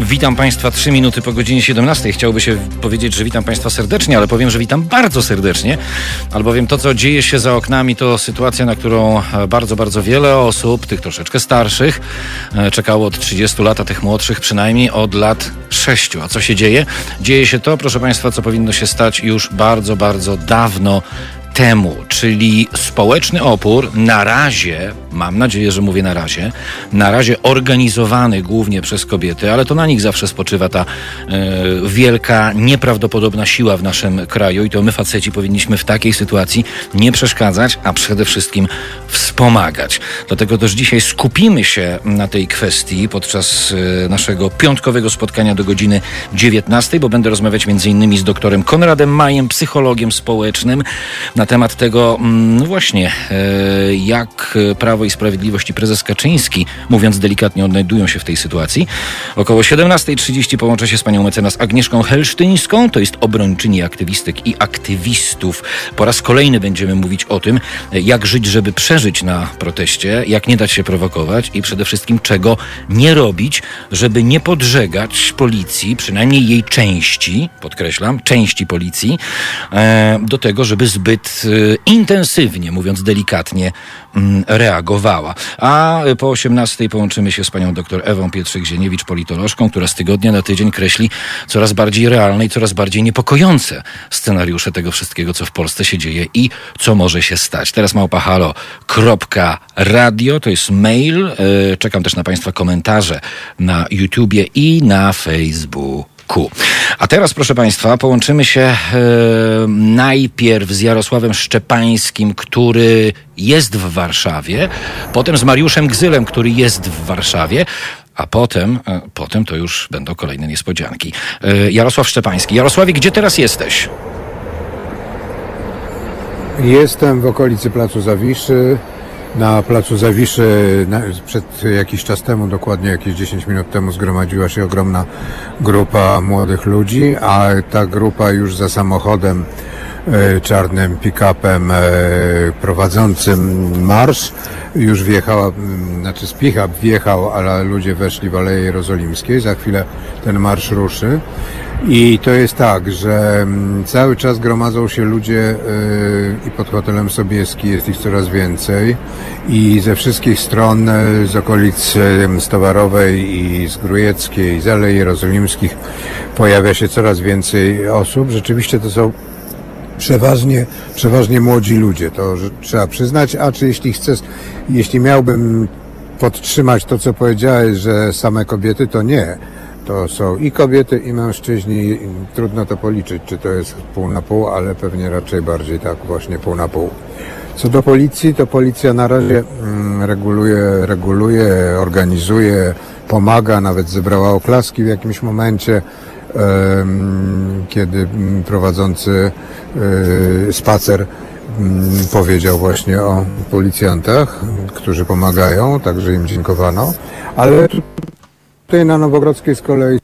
Witam Państwa trzy minuty po godzinie 17. Chciałoby się powiedzieć, że witam Państwa serdecznie, ale powiem, że witam bardzo serdecznie, albowiem to, co dzieje się za oknami, to sytuacja, na którą e, bardzo, bardzo wiele osób, tych troszeczkę starszych, e, czekało od 30 lat, a tych młodszych przynajmniej od lat 6. A co się dzieje? Dzieje się to, proszę Państwa, co powinno się stać już bardzo, bardzo dawno temu, czyli społeczny opór na razie, mam nadzieję, że mówię na razie, na razie organizowany głównie przez kobiety, ale to na nich zawsze spoczywa ta e, wielka, nieprawdopodobna siła w naszym kraju i to my faceci powinniśmy w takiej sytuacji nie przeszkadzać, a przede wszystkim wspomagać. Dlatego też dzisiaj skupimy się na tej kwestii podczas e, naszego piątkowego spotkania do godziny 19, bo będę rozmawiać innymi z doktorem Konradem Majem, psychologiem społecznym, na temat tego, mm, no właśnie, e, jak Prawo i Sprawiedliwość i prezes Kaczyński, mówiąc delikatnie, odnajdują się w tej sytuacji. Około 17.30 połączę się z panią mecenas Agnieszką Helsztyńską, to jest obrończyni aktywistek i aktywistów. Po raz kolejny będziemy mówić o tym, jak żyć, żeby przeżyć na proteście, jak nie dać się prowokować i przede wszystkim czego nie robić, żeby nie podżegać policji, przynajmniej jej części, podkreślam, części policji, e, do tego, żeby zbyt Y, intensywnie, mówiąc delikatnie, mm, reagowała. A po 18 połączymy się z panią dr Ewą Pietrzyk-Zieniewicz, politolożką, która z tygodnia na tydzień kreśli coraz bardziej realne i coraz bardziej niepokojące scenariusze tego wszystkiego, co w Polsce się dzieje i co może się stać. Teraz małpahalo.radio, to jest mail. Y, czekam też na państwa komentarze na YouTubie i na Facebooku. A teraz, proszę Państwa, połączymy się e, najpierw z Jarosławem Szczepańskim, który jest w Warszawie, potem z Mariuszem Gzylem, który jest w Warszawie, a potem, e, potem to już będą kolejne niespodzianki. E, Jarosław Szczepański. Jarosławie, gdzie teraz jesteś? Jestem w okolicy Placu Zawiszy na placu Zawiszy na, przed jakiś czas temu, dokładnie jakieś 10 minut temu zgromadziła się ogromna grupa młodych ludzi, a ta grupa już za samochodem e, czarnym pick-upem e, prowadzącym marsz już wjechała, znaczy z pick-up wjechał, ale ludzie weszli w Aleje Jerozolimskiej. Za chwilę ten marsz ruszy. I to jest tak, że mm, cały czas gromadzą się ludzie yy, i pod hotelem Sobieski jest ich coraz więcej. I ze wszystkich stron yy, z okolic Stowarowej i z Grujeckiej, z Alei Jerozolimskich pojawia się coraz więcej osób. Rzeczywiście to są przeważnie, przeważnie młodzi ludzie, to trzeba przyznać, a czy jeśli chcesz, jeśli miałbym podtrzymać to, co powiedziałeś, że same kobiety, to nie to są i kobiety, i mężczyźni. Trudno to policzyć, czy to jest pół na pół, ale pewnie raczej bardziej tak właśnie pół na pół. Co do policji, to policja na razie mm, reguluje, reguluje, organizuje, pomaga, nawet zebrała oklaski w jakimś momencie, kiedy mm, prowadzący e, spacer mm, powiedział właśnie o policjantach, którzy pomagają, także im dziękowano, ale Tutaj na Nowogrodzkiej z kolei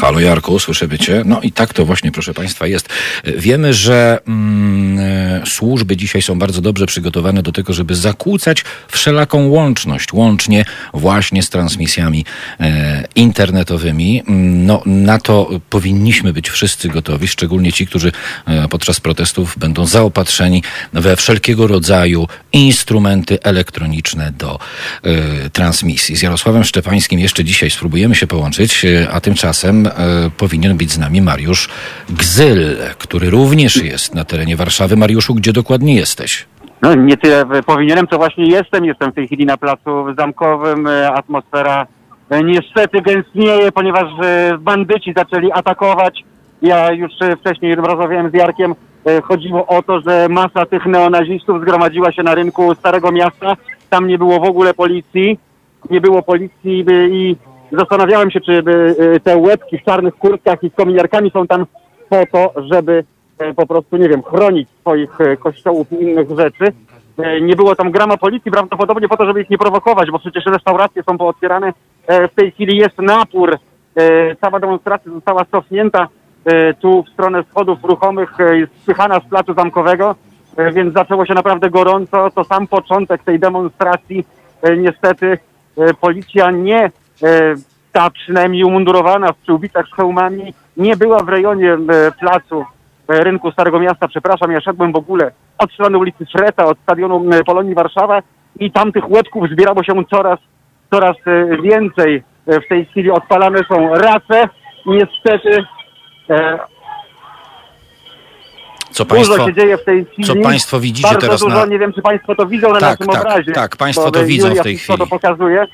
Halo Jarku, słyszymy Cię. No i tak to właśnie, proszę Państwa, jest. Wiemy, że mm, e, służby dzisiaj są bardzo dobrze przygotowane do tego, żeby zakłócać wszelaką łączność, łącznie właśnie z transmisjami e, internetowymi. Mm, no, na to powinniśmy być wszyscy gotowi, szczególnie ci, którzy e, podczas protestów będą zaopatrzeni we wszelkiego rodzaju instrumenty elektroniczne do e, transmisji. Z Jarosławem Szczepańskim jeszcze dzisiaj spróbujemy się połączyć, e, a tymczasem powinien być z nami Mariusz Gzyl, który również jest na terenie Warszawy. Mariuszu, gdzie dokładnie jesteś? No nie tyle powinienem, co właśnie jestem. Jestem w tej chwili na placu zamkowym. E, atmosfera e, niestety gęstnieje, ponieważ e, bandyci zaczęli atakować. Ja już wcześniej rozmawiałem z Jarkiem. Chodziło o to, że masa tych neonazistów zgromadziła się na rynku Starego Miasta. Tam nie było w ogóle policji. Nie było policji i Zastanawiałem się, czy y, te łebki w czarnych kurtkach i z kominiarkami są tam po to, żeby e, po prostu, nie wiem, chronić swoich e, kościołów i innych rzeczy. E, nie było tam grama policji, prawdopodobnie po to, żeby ich nie prowokować, bo przecież restauracje są pootwierane. W tej chwili jest napór. Cała demonstracja została cofnięta tu w stronę schodów ruchomych, jest spychana z placu zamkowego, więc zaczęło się naprawdę gorąco. To sam początek tej demonstracji. Niestety policja nie ta przynajmniej umundurowana w przyłbicach z hełmami nie była w rejonie placu rynku Starego Miasta, przepraszam, ja szedłem w ogóle od strony ulicy Freta, od stadionu Polonii Warszawa i tam tych łebków zbierało się coraz, coraz więcej. W tej chwili odpalane są race. Niestety co państwo, dużo się dzieje w tej chwili. Co państwo widzicie Bardzo teraz dużo, na... nie wiem czy państwo to widzą na Tak, naszym tak, obrazie. tak, państwo to widzą Julia w tej chwili. to pokazuje.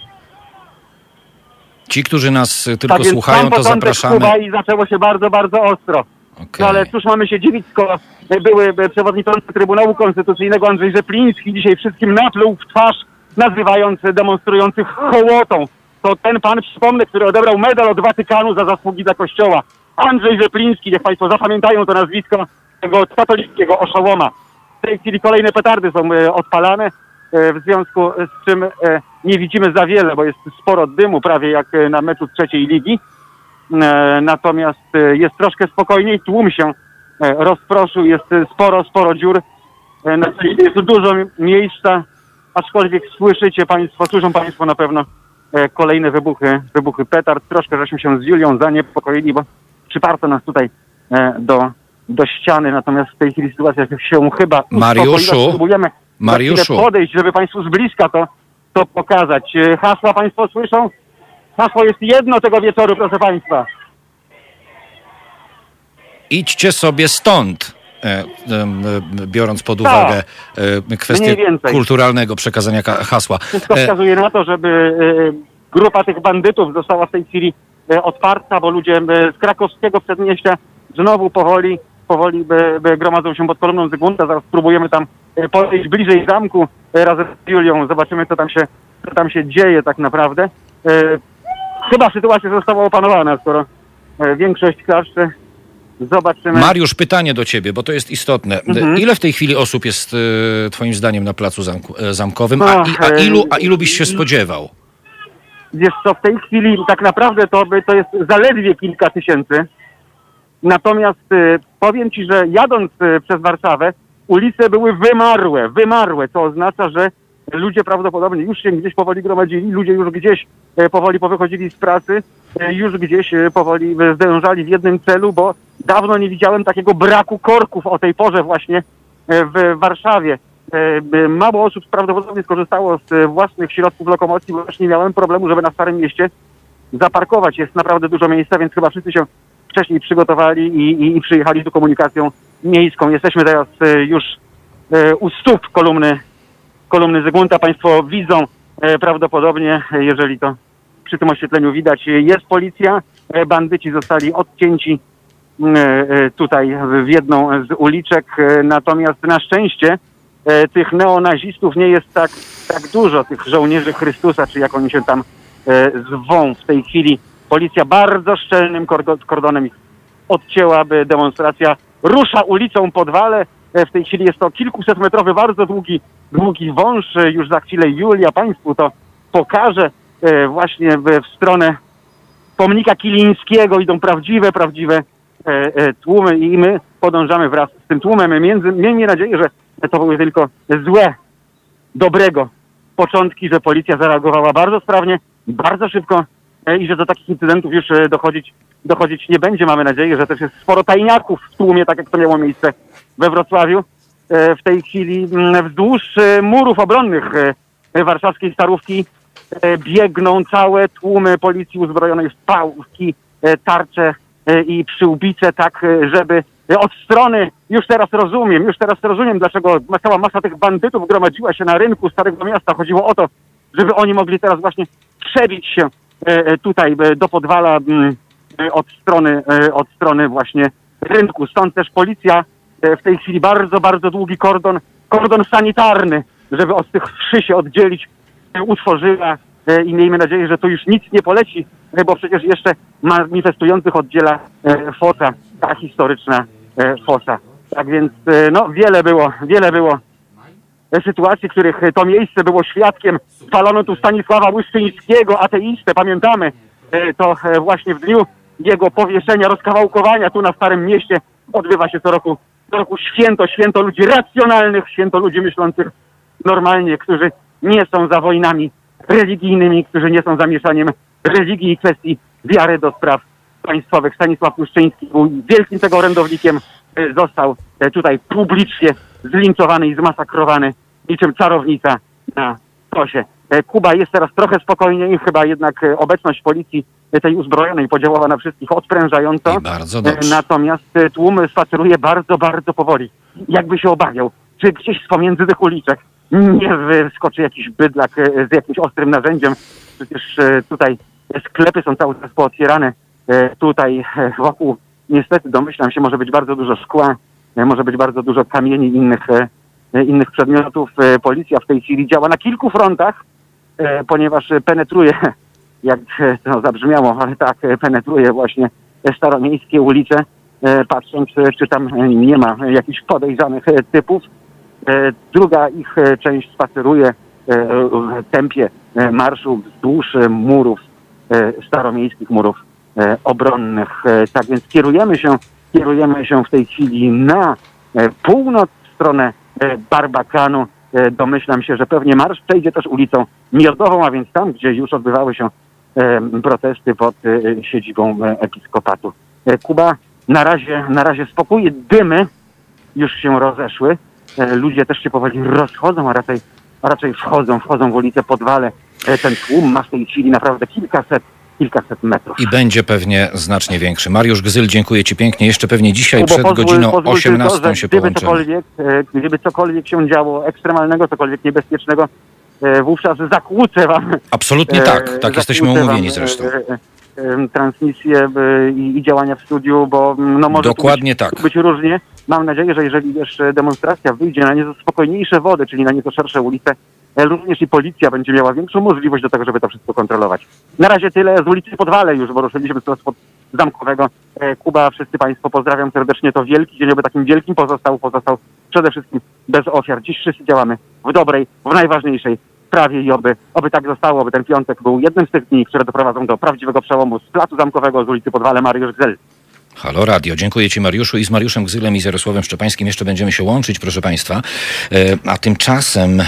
Ci, którzy nas y, tylko Tak słuchają, to zapraszamy. Kuba i zaczęło się bardzo, bardzo ostro. Okej. No ale cóż mamy się dziwić, skoro były przewodniczący Trybunału Konstytucyjnego Andrzej Rzepliński dzisiaj wszystkim napluł w twarz, nazywając demonstrujących hołotą. To ten pan, przypomnę, który odebrał medal od Watykanu za zasługi dla Kościoła. Andrzej Rzepliński, niech państwo zapamiętają to nazwisko tego katolickiego oszołoma. W tej chwili kolejne petardy są e, odpalane, e, w związku z czym e, nie widzimy za wiele, bo jest sporo dymu, prawie jak e, na meczu trzeciej ligi. E, Natomiast e, jest troszkę spokojniej, tłum się e, rozproszył, jest e, sporo, sporo dziur. E, jest dużo mi- miejsca, aczkolwiek słyszycie Państwo, słyszą Państwo na pewno e, kolejne wybuchy, wybuchy petard. Troszkę żeśmy się z Julią zaniepokoili, bo przyparto nas tutaj e, do, do ściany, natomiast w tej chwili sytuacja się chyba Mariuszu, uspokoiła. Za Mariuszu. podejść, żeby Państwu z bliska to, to pokazać. E, Hasła Państwo słyszą? Hasło jest jedno tego wieczoru, proszę Państwa. Idźcie sobie stąd. e, e, Biorąc pod Tak. uwagę e, kwestię Mniej więcej. kulturalnego przekazania ka- hasła. Wszystko E, wskazuje na to, żeby e, grupa tych bandytów została w tej chwili e, otwarta, bo ludzie e, z krakowskiego przedmieścia znowu powoli, powoli by, by gromadzą się pod kolumną Zygmunta. Zaraz spróbujemy tam e, podejść bliżej zamku e, razem z Julią. Zobaczymy, co tam się, co tam się dzieje tak naprawdę. E, Chyba sytuacja została opanowana, skoro większość klaszczy. Zobaczymy. Mariusz, pytanie do ciebie, bo to jest istotne. Mhm. Ile w tej chwili osób jest twoim zdaniem na placu zamku, zamkowym, a, i, a, ilu, a ilu byś się spodziewał? Wiesz co, w tej chwili tak naprawdę to, to jest zaledwie kilka tysięcy. Natomiast y, powiem Ci, że jadąc y, przez Warszawę, ulice były wymarłe, wymarłe, co oznacza, że ludzie prawdopodobnie już się gdzieś powoli gromadzili, ludzie już gdzieś e, powoli powychodzili z pracy, już gdzieś powoli zdążali w jednym celu, bo dawno nie widziałem takiego braku korków o tej porze właśnie w Warszawie. Mało osób prawdopodobnie skorzystało z własnych środków lokomocji, bo też nie miałem problemu, żeby na Starym Mieście zaparkować. Jest naprawdę dużo miejsca, więc chyba wszyscy się wcześniej przygotowali i, i, i przyjechali tu komunikacją miejską. Jesteśmy teraz e, już e, u stóp kolumny, kolumny Zygmunta. Państwo widzą e, prawdopodobnie, jeżeli to przy tym oświetleniu widać, jest policja. Bandyci zostali odcięci e, tutaj w jedną z uliczek. Natomiast na szczęście tych neonazistów nie jest tak, tak dużo, tych żołnierzy Chrystusa, czy jak oni się tam zwą w tej chwili. Policja bardzo szczelnym kordo- kordonem ich odcięła, by demonstracja rusza ulicą Podwale. E, W tej chwili jest to kilkusetmetrowy, bardzo długi, długi wąż. E, Już za chwilę Julia Państwu to pokaże właśnie w, stronę pomnika Kilińskiego. Idą prawdziwe, prawdziwe e, tłumy i my podążamy wraz z tym tłumem. Między, miejmy nadzieję, że to były tylko złe, dobrego początki, że policja zareagowała bardzo sprawnie, bardzo szybko i że do takich incydentów już e, dochodzić, dochodzić nie będzie. Mamy nadzieję, że też jest sporo tajniaków w tłumie, tak jak to miało miejsce we Wrocławiu. E, W tej chwili mm, wzdłuż e, murów obronnych warszawskiej Starówki biegną całe tłumy policji uzbrojonej w pałki, tarcze i przyłbice, tak żeby od strony, już teraz rozumiem, już teraz rozumiem, dlaczego cała masa tych bandytów gromadziła się na rynku Starego Miasta. Chodziło o to, żeby oni mogli teraz właśnie przebić się tutaj e, do podwala mm, e, od strony, e, od strony właśnie rynku. Stąd też policja e, w tej chwili bardzo, bardzo długi kordon, kordon sanitarny, żeby od tych wszy się oddzielić, e, utworzyła e, i miejmy nadzieję, że tu już nic nie poleci, e, bo przecież jeszcze manifestujących oddziela e, fosa, ta historyczna e, fosa. Tak więc e, no wiele było, wiele było e, sytuacji, których e, to miejsce było świadkiem. Spalono tu Stanisława Łyszczyńskiego, ateistę, pamiętamy. E, To e, właśnie w dniu jego powieszenia, rozkawałkowania tu na Starym Mieście odbywa się co roku, co roku święto, święto ludzi racjonalnych, święto ludzi myślących normalnie, którzy nie są za wojnami religijnymi, którzy nie są zamieszaniem religii i kwestii wiary do spraw państwowych. Stanisław Puszczyński był wielkim tego orędownikiem, e, został e, tutaj publicznie zlinczowany i zmasakrowany niczym czarownica na kosie. E, Kuba jest teraz trochę spokojniej, chyba jednak e, obecność policji e, tej uzbrojonej podziałała na wszystkich odprężająco. I bardzo dobrze. Natomiast tłum spaceruje bardzo, bardzo powoli. Jakby się obawiał, czy gdzieś z pomiędzy tych uliczek nie wyskoczy jakiś bydlak z jakimś ostrym narzędziem. Przecież tutaj sklepy są cały czas pootwierane. Tutaj wokół niestety domyślam się może być bardzo dużo szkła, może być bardzo dużo kamieni innych, e, innych przedmiotów. E, Policja w tej chwili działa na kilku frontach, e, ponieważ penetruje, jak to zabrzmiało, ale tak, penetruje właśnie staromiejskie ulice, patrząc, czy tam nie ma jakichś podejrzanych typów. Druga ich część spaceruje w tempie marszu wzdłuż murów, staromiejskich murów obronnych. Tak więc kierujemy się, kierujemy się w tej chwili na e, północ, w stronę e, Barbakanu. E, Domyślam się, że pewnie marsz przejdzie też ulicą Miodową, a więc tam, gdzie już odbywały się protesty pod siedzibą episkopatu. Kuba, na razie, na razie spokój, dymy już się rozeszły. Ludzie też się powoli rozchodzą, a raczej, a raczej wchodzą, wchodzą w ulicę Podwale. Ten tłum ma w tej chwili naprawdę kilkaset, kilkaset metrów. I będzie pewnie znacznie większy. Mariusz Gzyl, dziękuję Ci pięknie. Jeszcze pewnie dzisiaj Kubo, przed pozwól- godziną pozwól 18 tylko, że się gdyby połączymy. cokolwiek, e, gdyby cokolwiek się działo ekstremalnego, cokolwiek niebezpiecznego, e, wówczas zakłócę wam Absolutnie E, tak. Tak jesteśmy umówieni zresztą. Transmisję i, działania w studiu, bo mm, no może Dokładnie być, tak. być różnie. Mam nadzieję, że jeżeli wiesz, demonstracja wyjdzie na nieco spokojniejsze wody, czyli na nieco szersze ulice, również i policja będzie miała większą możliwość do tego, żeby to wszystko kontrolować. Na razie tyle z ulicy Podwale już, bo ruszyliśmy teraz pod Zamkowego. E, Kuba, wszyscy Państwo pozdrawiam serdecznie. To wielki dzień, aby takim wielkim pozostał, pozostał przede wszystkim bez ofiar. Dziś wszyscy działamy w dobrej, w najważniejszej sprawie i oby, oby tak zostało, aby ten piątek był jednym z tych dni, które doprowadzą do prawdziwego przełomu z Placu Zamkowego, z ulicy Podwale Mariusz Gzel. Halo Radio, dziękuję Ci Mariuszu i z Mariuszem Gzylem i z Jarosławem Szczepańskim jeszcze będziemy się łączyć, proszę Państwa. E, A tymczasem e,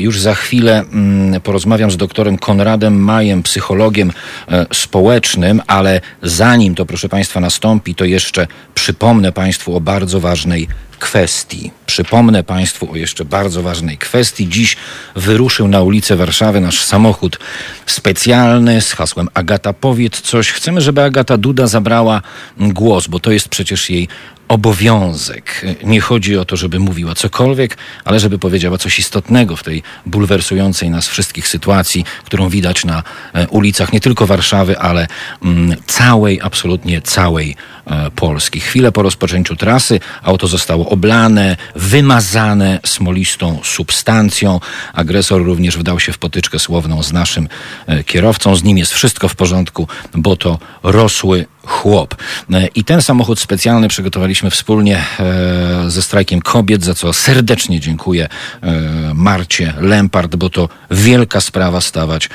już za chwilę mm, porozmawiam z doktorem Konradem Majem, psychologiem e, społecznym, ale zanim to proszę Państwa nastąpi, to jeszcze przypomnę Państwu o bardzo ważnej kwestii. Przypomnę Państwu o jeszcze bardzo ważnej kwestii. Dziś wyruszył na ulicę Warszawy nasz samochód specjalny z hasłem Agata powiedz coś. Chcemy, żeby Agata Duda zabrała głos, bo to jest przecież jej obowiązek. Nie chodzi o to, żeby mówiła cokolwiek, ale żeby powiedziała coś istotnego w tej bulwersującej nas wszystkich sytuacji, którą widać na e, ulicach nie tylko Warszawy, ale mm, całej, absolutnie całej e, Polski. Chwilę po rozpoczęciu trasy auto zostało oblane, wymazane smolistą substancją. Agresor również wdał się w potyczkę słowną z naszym e, kierowcą. Z nim jest wszystko w porządku, bo to rosły chłop. E, I ten samochód specjalny przygotowaliśmy wspólnie e, ze strajkiem kobiet, za co serdecznie dziękuję e, Marcie Lempart, bo to wielka sprawa stawać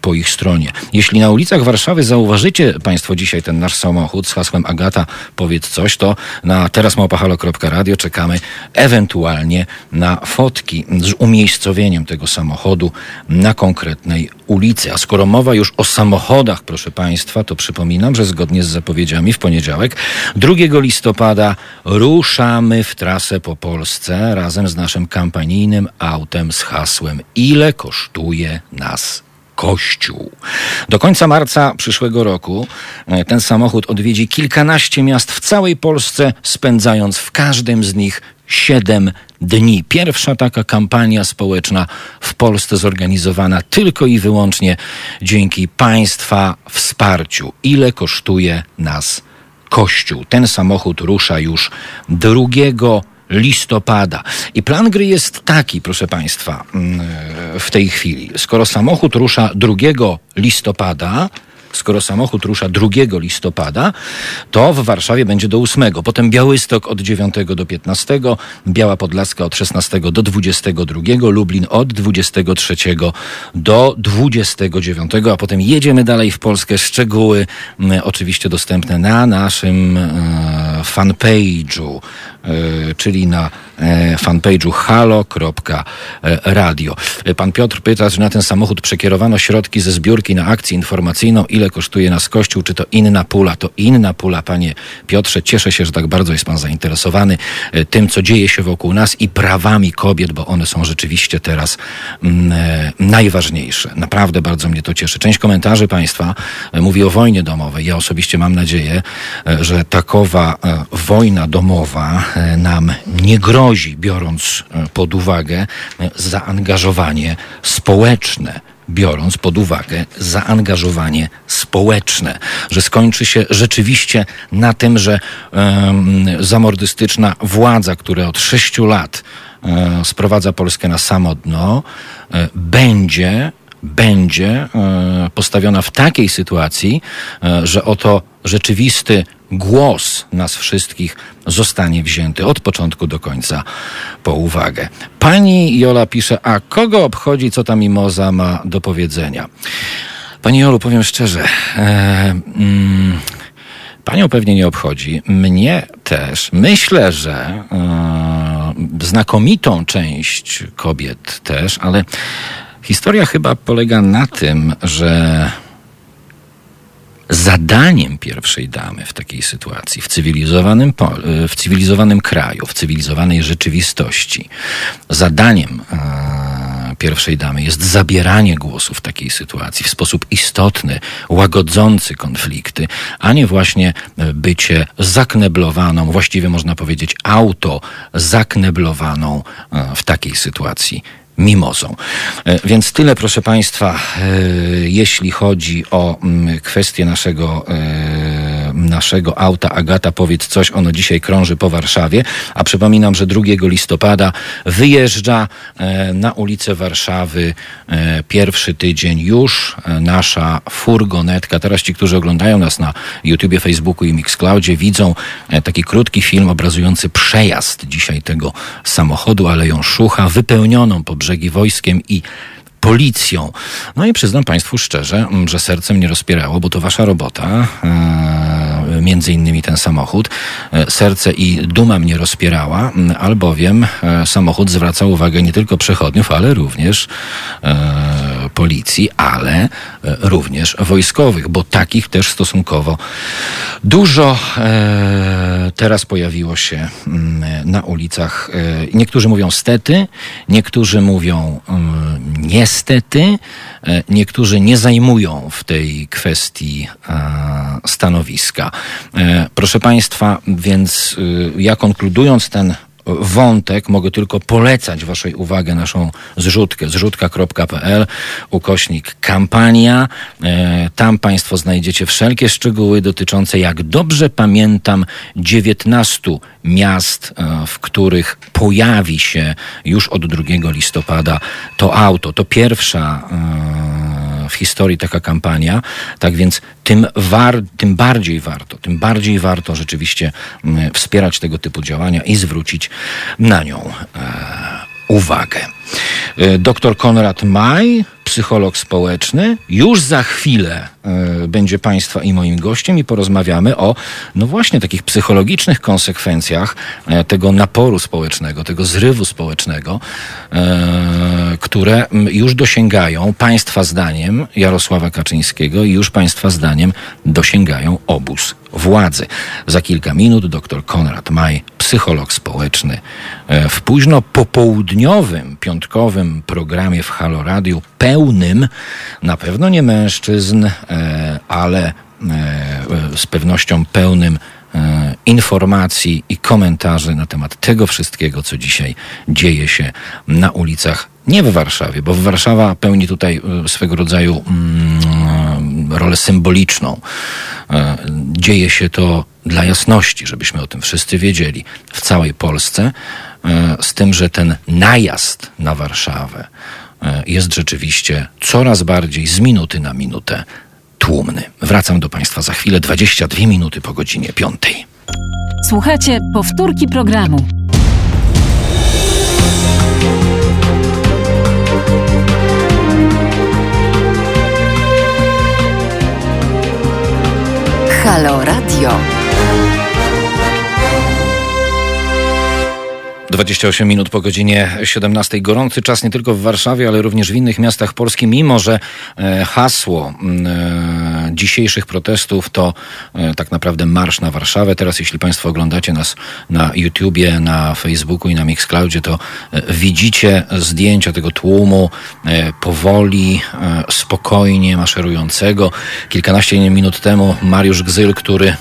po ich stronie. Jeśli na ulicach Warszawy zauważycie Państwo dzisiaj ten nasz samochód z hasłem Agata powiedz coś, to na terasmałpahalo.radio czekamy ewentualnie na fotki z umiejscowieniem tego samochodu na konkretnej ulicy. A skoro mowa już o samochodach, proszę Państwa, to przypominam, że zgodnie z zapowiedziami w poniedziałek 2 listopada ruszamy w trasę po Polsce razem z naszym kampanijnym autem z hasłem Ile kosztuje nas Kościół. Do końca marca przyszłego roku e, ten samochód odwiedzi kilkanaście miast w całej Polsce, spędzając w każdym z nich siedem dni. Pierwsza taka kampania społeczna w Polsce zorganizowana tylko i wyłącznie dzięki Państwa wsparciu. Ile kosztuje nas Kościół? Ten samochód rusza już 2 listopada. I plan gry jest taki, proszę Państwa, mm, w tej chwili. Skoro samochód rusza 2 listopada, skoro samochód rusza 2 listopada, to w Warszawie będzie do 8. Potem Białystok od 9 do 15, Biała Podlaska od 16 do 22, Lublin od 23 do 29, a potem jedziemy dalej w Polskę. Szczegóły m, oczywiście dostępne na naszym e, fanpage'u czyli na fanpage'u halo.radio. Pan Piotr pyta, czy na ten samochód przekierowano środki ze zbiórki na akcję informacyjną, ile kosztuje nas kościół, czy to inna pula? To inna pula, panie Piotrze. Cieszę się, że tak bardzo jest pan zainteresowany tym, co dzieje się wokół nas i prawami kobiet, bo one są rzeczywiście teraz mm, najważniejsze. Naprawdę bardzo mnie to cieszy. Część komentarzy państwa mówi o wojnie domowej. Ja osobiście mam nadzieję, że takowa wojna domowa nam nie grozi, biorąc pod uwagę zaangażowanie społeczne biorąc pod uwagę zaangażowanie społeczne, że skończy się rzeczywiście na tym, że zamordystyczna władza, która od sześciu lat sprowadza Polskę na samodno, um, będzie będzie e, postawiona w takiej sytuacji, e, że oto rzeczywisty głos nas wszystkich zostanie wzięty od początku do końca po uwagę. Pani Jola pisze, a kogo obchodzi, co ta mimoza ma do powiedzenia? Pani Jolu, powiem szczerze, e, mm, panią pewnie nie obchodzi, mnie też. Myślę, że e, znakomitą część kobiet też, ale historia chyba polega na tym, że zadaniem pierwszej damy w takiej sytuacji, w cywilizowanym, w cywilizowanym kraju, w cywilizowanej rzeczywistości, zadaniem e, pierwszej damy jest zabieranie głosu w takiej sytuacji w sposób istotny, łagodzący konflikty, a nie właśnie bycie zakneblowaną, właściwie można powiedzieć auto zakneblowaną e, w takiej sytuacji mimozą. E, więc tyle, proszę Państwa, e, jeśli chodzi o mm, kwestię naszego, e, naszego auta. Agata, powiedz coś, ono dzisiaj krąży po Warszawie, a przypominam, że 2 listopada wyjeżdża na ulicę Warszawy pierwszy tydzień już nasza furgonetka. Teraz ci, którzy oglądają nas na YouTubie, Facebooku i Mixcloudzie widzą taki krótki film obrazujący przejazd dzisiaj tego samochodu Aleją Szucha, wypełnioną po brzegi wojskiem i policją. No i przyznam Państwu szczerze, że serce mnie rozpierało, bo to Wasza robota, e, między innymi ten samochód. E, serce i duma mnie rozpierała, albowiem e, samochód zwraca uwagę nie tylko przechodniów, ale również policji, ale również wojskowych, bo takich też stosunkowo dużo teraz pojawiło się na ulicach. Niektórzy mówią stety, niektórzy mówią niestety, e, niektórzy nie zajmują w tej kwestii e, stanowiska. E, proszę Państwa, więc ja konkludując ten wątek mogę tylko polecać Waszej uwagę naszą zrzutkę, zrzutka.pl, ukośnik kampania. Tam Państwo znajdziecie wszelkie szczegóły dotyczące, jak dobrze pamiętam, 19 miast, w których pojawi się już od 2 listopada to auto. To pierwsza w historii taka kampania. Tak więc tym, war, tym bardziej warto, tym bardziej warto rzeczywiście wspierać tego typu działania i zwrócić na nią e, uwagę. E, doktor Konrad Maj, psycholog społeczny, już za chwilę y, będzie Państwa i moim gościem i porozmawiamy o, no właśnie, takich psychologicznych konsekwencjach y, tego naporu społecznego, tego zrywu społecznego, które już dosięgają Państwa zdaniem Jarosława Kaczyńskiego i już Państwa zdaniem dosięgają obóz władzy. Za kilka minut dr Konrad Maj, psycholog społeczny, w późno popołudniowym, piątkowym programie w Halo Radio pełnym, na pewno nie mężczyzn, e, ale e, z pewnością pełnym e, informacji i komentarzy na temat tego wszystkiego, co dzisiaj dzieje się na ulicach, nie w Warszawie, bo Warszawa pełni tutaj swego rodzaju mm, rolę symboliczną. Dzieje się to dla jasności, żebyśmy o tym wszyscy wiedzieli, w całej Polsce, z tym, że ten najazd na Warszawę, E, jest rzeczywiście coraz bardziej z minuty na minutę tłumny. Wracam do Państwa za chwilę, 22 minuty po godzinie 5. Słuchajcie powtórki programu. Halo Radio. 28 minut po godzinie 17. Gorący czas nie tylko w Warszawie, ale również w innych miastach Polski, mimo że e, hasło e, dzisiejszych protestów to e, tak naprawdę marsz na Warszawę. Teraz, jeśli Państwo oglądacie nas na YouTubie, na Facebooku i na Mixcloudzie, to widzicie zdjęcia tego tłumu powoli, spokojnie maszerującego. Kilkanaście minut temu Mariusz Gzyl, który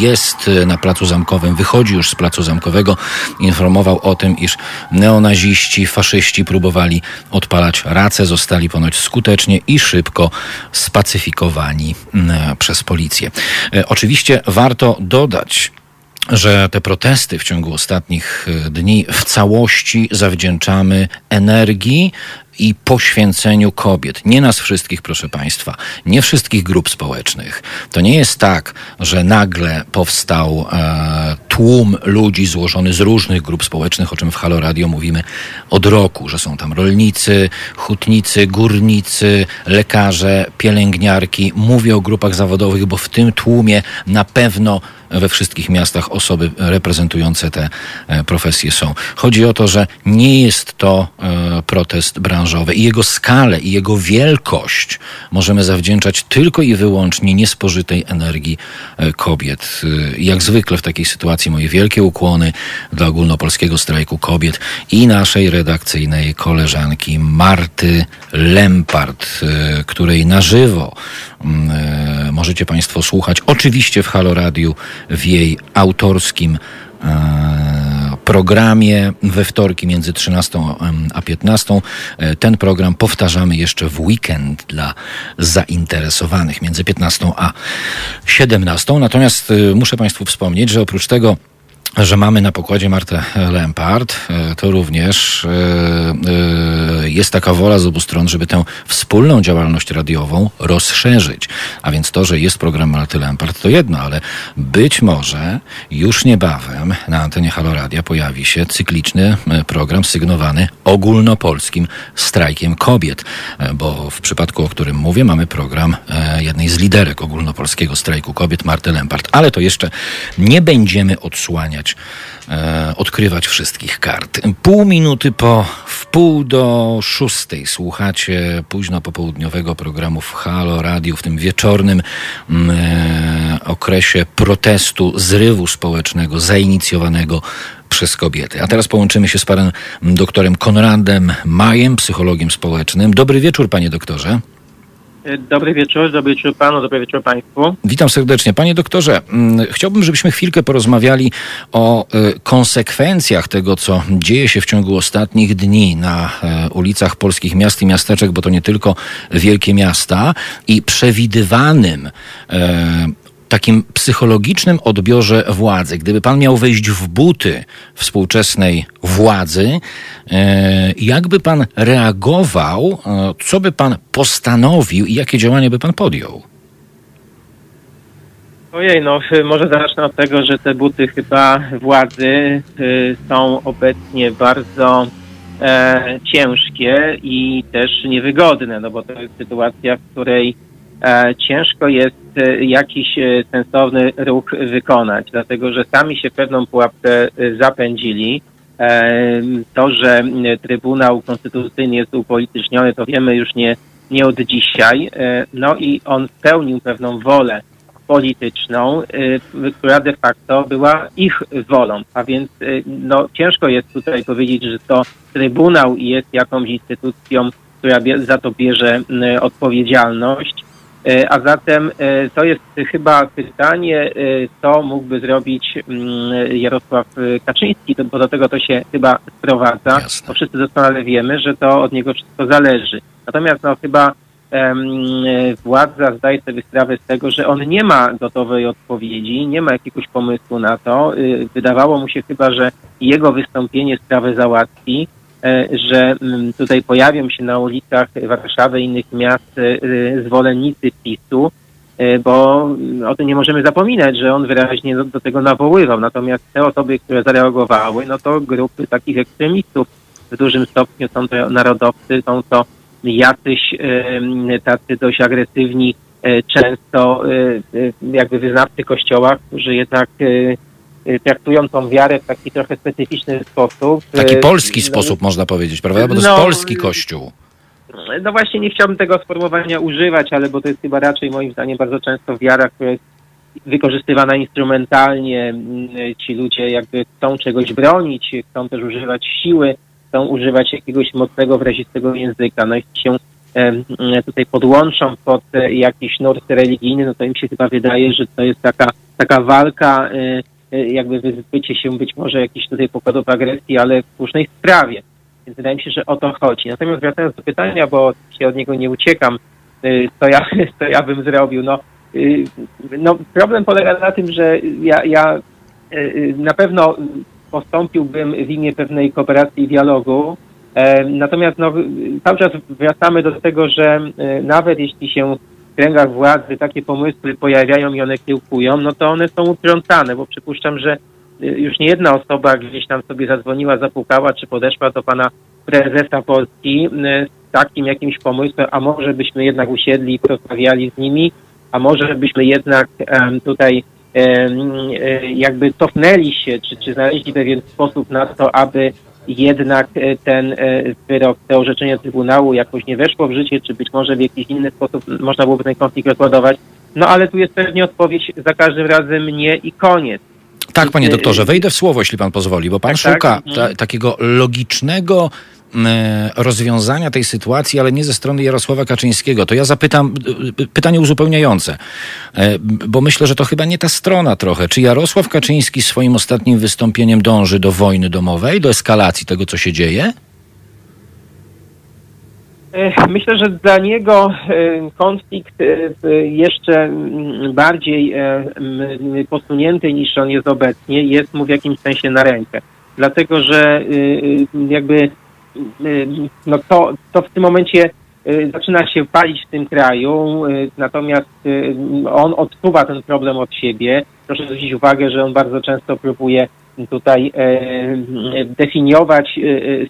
jest na Placu Zamkowym, wychodzi już z Placu Zamkowego, informował o tym, iż neonaziści, faszyści próbowali odpalać race, zostali ponoć skutecznie i szybko spacyfikowani mm, przez policję. E, oczywiście warto dodać, że te protesty w ciągu ostatnich e, dni w całości zawdzięczamy energii i poświęceniu kobiet. Nie nas wszystkich, proszę Państwa, nie wszystkich grup społecznych. To nie jest tak, że nagle powstał e, tłum ludzi złożony z różnych grup społecznych, o czym w Halo Radio mówimy od roku, że są tam rolnicy, hutnicy, górnicy, lekarze, pielęgniarki. Mówię o grupach zawodowych, bo w tym tłumie na pewno we wszystkich miastach osoby reprezentujące te e, profesje są. Chodzi o to, że nie jest to e, protest branżowy i jego skalę i jego wielkość możemy zawdzięczać tylko i wyłącznie niespożytej energii e, kobiet. Jak zwykle w takiej sytuacji moje wielkie ukłony dla ogólnopolskiego strajku kobiet i naszej redakcyjnej koleżanki Marty Lempart, której na żywo mm, możecie Państwo słuchać oczywiście w Halo Radiu w jej autorskim e, programie we wtorki między 13 a 15. E, ten program powtarzamy jeszcze w weekend dla zainteresowanych między 15 a 17. Natomiast e, muszę Państwu wspomnieć, że oprócz tego że mamy na pokładzie Martę Lempart, e, to również e, e, jest taka wola z obu stron, żeby tę wspólną działalność radiową rozszerzyć. A więc to, że jest program Marty Lempart, to jedno, ale być może już niebawem na antenie Haloradia pojawi się cykliczny program sygnowany ogólnopolskim strajkiem kobiet, bo w przypadku, o którym mówię, mamy program jednej z liderek ogólnopolskiego strajku kobiet, Marty Lempart. Ale to jeszcze nie będziemy odsłaniać e, odkrywać wszystkich kart. Pół minuty po wpół do szóstej słuchacie późno popołudniowego programu w Halo Radio w tym wieczornym mm, e, okresie protestu, zrywu społecznego zainicjowanego przez kobiety. A teraz połączymy się z panem doktorem Konradem Majem, psychologiem społecznym. Dobry wieczór, panie doktorze. Dobry wieczór, dobry wieczór panu, dobry wieczór państwu. Witam serdecznie. Panie doktorze, mm, chciałbym, żebyśmy chwilkę porozmawiali o y, konsekwencjach tego, co dzieje się w ciągu ostatnich dni na e, ulicach polskich miast i miasteczek, bo to nie tylko wielkie miasta i przewidywanym e, takim psychologicznym odbiorze władzy. Gdyby pan miał wejść w buty współczesnej władzy, e, jakby pan reagował, e, co by pan postanowił i jakie działania by pan podjął? Ojej, no może zacznę od tego, że te buty chyba władzy y, są obecnie bardzo e, ciężkie i też niewygodne, no bo to jest sytuacja, w której E, ciężko jest e, jakiś e, sensowny ruch wykonać, dlatego że sami się pewną pułapkę zapędzili. To, że Trybunał Konstytucyjny jest upolityczniony, to wiemy już nie, nie od dzisiaj. No i on spełnił pewną wolę polityczną, która de facto była ich wolą. A więc no, ciężko jest tutaj powiedzieć, że to Trybunał jest jakąś instytucją, która za to bierze odpowiedzialność. E, a zatem e, to jest chyba pytanie, e, co mógłby zrobić mm, Jarosław Kaczyński, bo do tego to się chyba sprowadza. Jasne. Bo wszyscy doskonale wiemy, że to od niego wszystko zależy. Natomiast no chyba władza zdaje sobie sprawę z tego, że on nie ma gotowej odpowiedzi, nie ma jakiegoś pomysłu na to. Wydawało mu się chyba, że jego wystąpienie sprawę załatwi. E, że mm, tutaj pojawią się na ulicach Warszawy i innych miast e, zwolennicy PiSu, e, bo o tym nie możemy zapominać, że on wyraźnie do, do, tego nawoływał. Natomiast te osoby, które zareagowały, no to grupy takich ekstremistów w dużym stopniu są to narodowcy, są to jacyś tacy dość agresywni, często jakby wyznawcy kościoła, którzy jednak traktują tą wiarę w taki trochę specyficzny sposób. Taki Y, polski no, sposób można powiedzieć, prawda? Bo to jest No, polski kościół. No właśnie nie chciałbym tego sformułowania używać, ale bo to jest chyba raczej moim zdaniem bardzo często wiara, która jest wykorzystywana instrumentalnie. Ci ludzie jakby chcą czegoś bronić, chcą też używać siły, chcą używać jakiegoś mocnego, wyrazistego języka. No i się tutaj podłączą pod e, jakiś nurt religijny, no to im się chyba wydaje, że to jest taka, taka walka, e, jakby wyzbycie się być może jakichś tutaj pokładów agresji, ale w słusznej sprawie. Więc wydaje mi się, że o to chodzi. Natomiast wracając do pytania, bo się od niego nie uciekam, co ja, co ja bym zrobił. No, y, no problem polega na tym, że ja, ja na pewno postąpiłbym w imię pewnej kooperacji i dialogu. E, Natomiast no, cały czas wracamy do tego, że nawet jeśli się kręgach władzy takie pomysły pojawiają i one kiełkują, no to one są utrącane, bo przypuszczam, że y, już nie jedna osoba gdzieś tam sobie zadzwoniła, zapukała, czy podeszła do pana prezesa Polski y, z takim jakimś pomysłem, a może byśmy jednak usiedli i porozmawiali z nimi, a może byśmy jednak tutaj e, jakby cofnęli się, czy, czy znaleźli pewien sposób na to, aby jednak e, ten e, wyrok, to orzeczenie Trybunału jakoś nie weszło w życie, czy być może w jakiś inny sposób można byłoby ten konflikt rozładować. No ale tu jest pewnie odpowiedź za każdym razem nie i koniec. Tak, panie doktorze, wejdę w słowo, jeśli pan pozwoli, bo pan Tak, tak. szuka Mhm. ta, takiego logicznego rozwiązania tej sytuacji, ale nie ze strony Jarosława Kaczyńskiego. To ja zapytam y, y, pytanie uzupełniające, E, bo myślę, że to chyba nie ta strona trochę. Czy Jarosław Kaczyński swoim ostatnim wystąpieniem dąży do wojny domowej, do eskalacji tego, co się dzieje? E, Myślę, że dla niego e, konflikt e, jeszcze bardziej e, posunięty niż on jest obecnie jest mu w jakimś sensie na rękę. Dlatego, że jakby no to, to w tym momencie y, zaczyna się palić w tym kraju, y, natomiast y, on odsuwa ten problem od siebie. Proszę zwrócić uwagę, że on bardzo często próbuje tutaj definiować